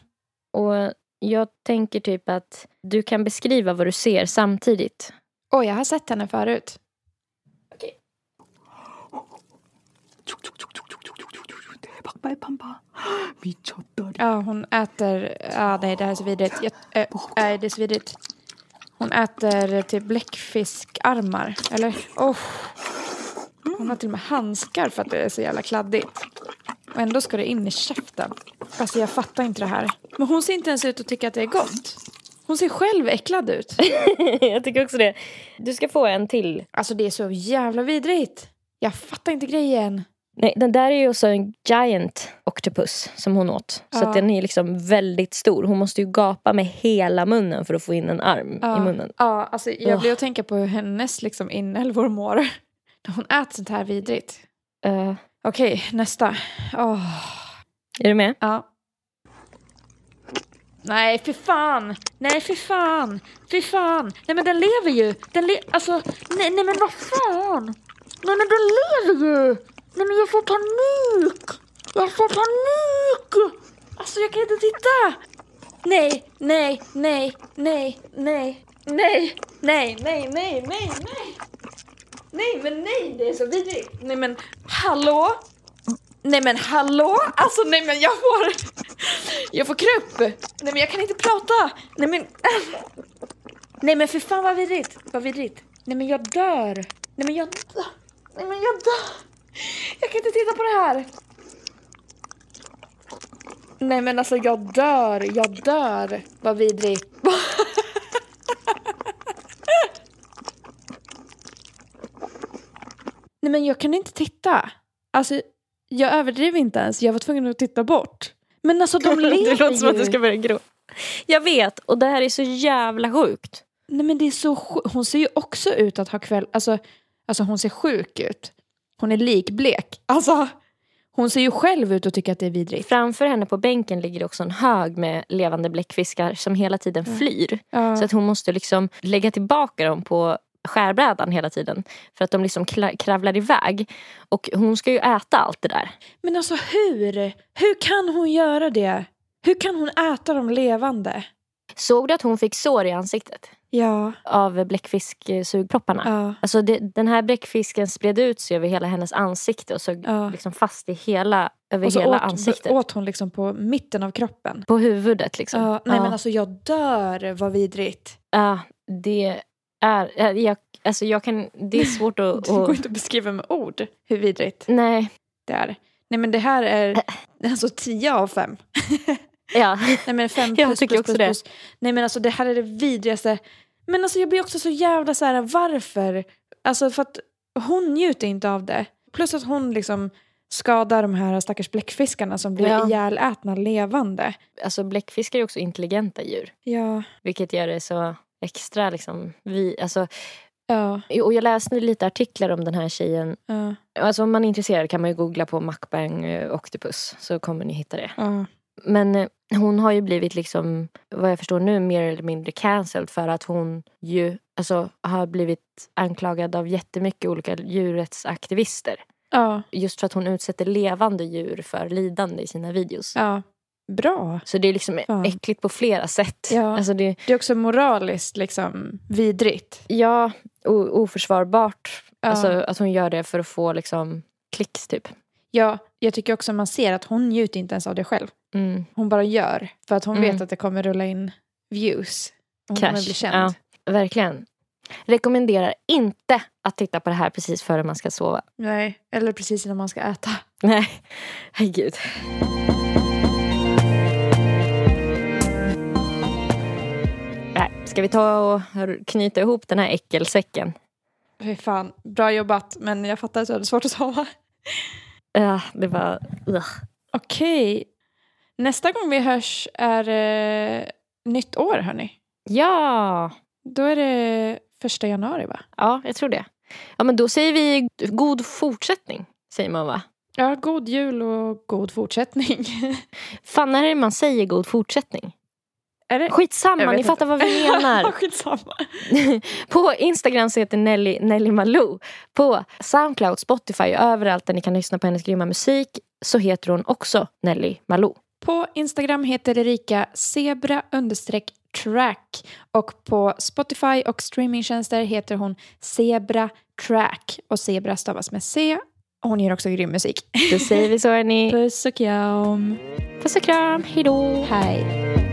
Och jag tänker typ att du kan beskriva vad du ser samtidigt. Oj, oh, jag har sett henne förut. Ja, hon äter... Ja, nej, det här är så vidrigt. Jag, äh, nej, det är så vidrigt. Hon äter typ bläckfiskarmar, eller? Oh. Hon har till och med handskar för att det är så jävla kladdigt. Och ändå ska det in i käften. Alltså jag fattar inte det här. Men hon ser inte ens ut att tycka att det är gott. Hon ser själv äcklad ut. jag tycker också det. Du ska få en till. Alltså det är så jävla vidrigt. Jag fattar inte grejen. Nej, den där är ju också en giant octopus som hon åt. Så ja. den är liksom väldigt stor. Hon måste ju gapa med hela munnen för att få in en arm ja. i munnen. Ja, alltså jag blir att tänka på hur hennes liksom inälvor mår. När hon äter sånt här vidrigt. Uh. Okej, okay, nästa. Oh. Är du med? Ja. Nej, för fan! Nej, för fan! Fy fan! Nej, men den lever ju! Den le alltså, nej, nej men vad fan! Nej, men den lever ju! Nej men jag får panik! Jag får panik! Alltså jag kan inte titta! Nej, nej, nej, nej, nej, nej, nej, nej, nej, nej, nej. Nej men nej, det är så vidrigt. Nej men hallå? Nej men hallå? Alltså nej men jag får... Jag får krupp. Nej men jag kan inte prata. Nej men... Nej men för fan vad vidrigt. Vad vidrigt. Nej men jag dör. Nej men jag dör. Nej men jag dör. Jag kan inte titta på det här. Nej men alltså jag dör, jag dör. Vad vidrigt. Nej men jag kan inte titta. Alltså jag överdriver inte ens. Jag var tvungen att titta bort. Men alltså de lever ju. Det låter som att du ska börja gråta. Jag vet och det här är så jävla sjukt. Nej men det är så sjukt. Hon ser ju också ut att ha kväll... Alltså, alltså hon ser sjuk ut. Hon är likblek. Alltså, hon ser ju själv ut och tycker att det är vidrigt. Framför henne på bänken ligger också en hög med levande bläckfiskar som hela tiden flyr. Ja. Så att hon måste liksom lägga tillbaka dem på skärbrädan hela tiden. För att de liksom kravlar iväg. Och hon ska ju äta allt det där. Men alltså hur? Hur kan hon göra det? Hur kan hon äta dem levande? Såg du att hon fick sår i ansiktet? Ja. Av bläckfisksugpropparna. Ja. Alltså det, den här bläckfisken spred ut sig över hela hennes ansikte och sög ja. liksom fast i hela, över och så hela åt, ansiktet. åt hon liksom på mitten av kroppen. På huvudet liksom. Ja, nej men alltså jag dör, vad vidrigt. Ja, det är... Jag, alltså jag kan, det är svårt att... Det går inte att beskriva med ord hur vidrigt nej. det är. Nej men det här är alltså 10 av 5. Ja, Nej men fem plus, jag tycker plus, också plus, det. Nej men alltså det här är det vidrigaste. Men alltså jag blir också så jävla så här, varför? Alltså för att hon njuter inte av det. Plus att hon liksom skadar de här stackars bläckfiskarna som blir ja. ihjälätna levande. Alltså bläckfiskar är också intelligenta djur. Ja. Vilket gör det så extra liksom, vi, alltså, Ja. Och jag läste lite artiklar om den här tjejen. Ja. Alltså om man är intresserad kan man ju googla på Macbang eh, Octopus så kommer ni hitta det. Ja. Men eh, hon har ju blivit liksom, vad jag förstår nu, mer eller mindre cancelled för att hon ju alltså, har blivit anklagad av jättemycket olika djurrättsaktivister. Ja, Just för att hon utsätter levande djur för lidande i sina videos. ja. Bra. Så det är liksom Ja. äckligt på flera sätt. Ja. Alltså det, Det är också moraliskt liksom vidrigt. ja, o- oförsvarbart. Ja. Alltså att hon gör det för att få liksom klicks typ. Ja, jag tycker också man ser att hon njuter inte ens av det själv. Mm. Hon bara gör. För att hon Mm. vet att det kommer rulla in views. Hon Cash. kommer bli känd. Ja, verkligen. Rekommenderar inte att titta på det här precis före man ska sova. Nej, eller precis innan man ska äta. Nej, herregud. Nej, Ska vi ta och knyta ihop den här äckelsäcken? Fy fan, bra jobbat. Men jag fattar att du hade svårt att sova. Ja, det var... Ugh. Okej. Nästa gång vi hörs är eh, nytt år, hörni. Ja, Då är det första januari, va? ja, jag tror det. Ja, men då säger vi god fortsättning, säger man va? Ja, god jul och god fortsättning. Fan, när är det man säger god fortsättning? Är det? Skitsamma, ni inte. fattar vad vi menar. Skitsamma. På Instagram så heter Nelly, Nelly Malou. På Soundcloud, Spotify och överallt där ni kan lyssna på hennes grymma musik så heter hon också Nelly Malou. På Instagram heter Erika zebra understreck track och på Spotify och streamingtjänster heter hon Zebra Track och Zebra stavas med C. Hon gör också grym musik. Då säger vi så hörni. Puss och kram. Puss och kram, hejdå. Hej.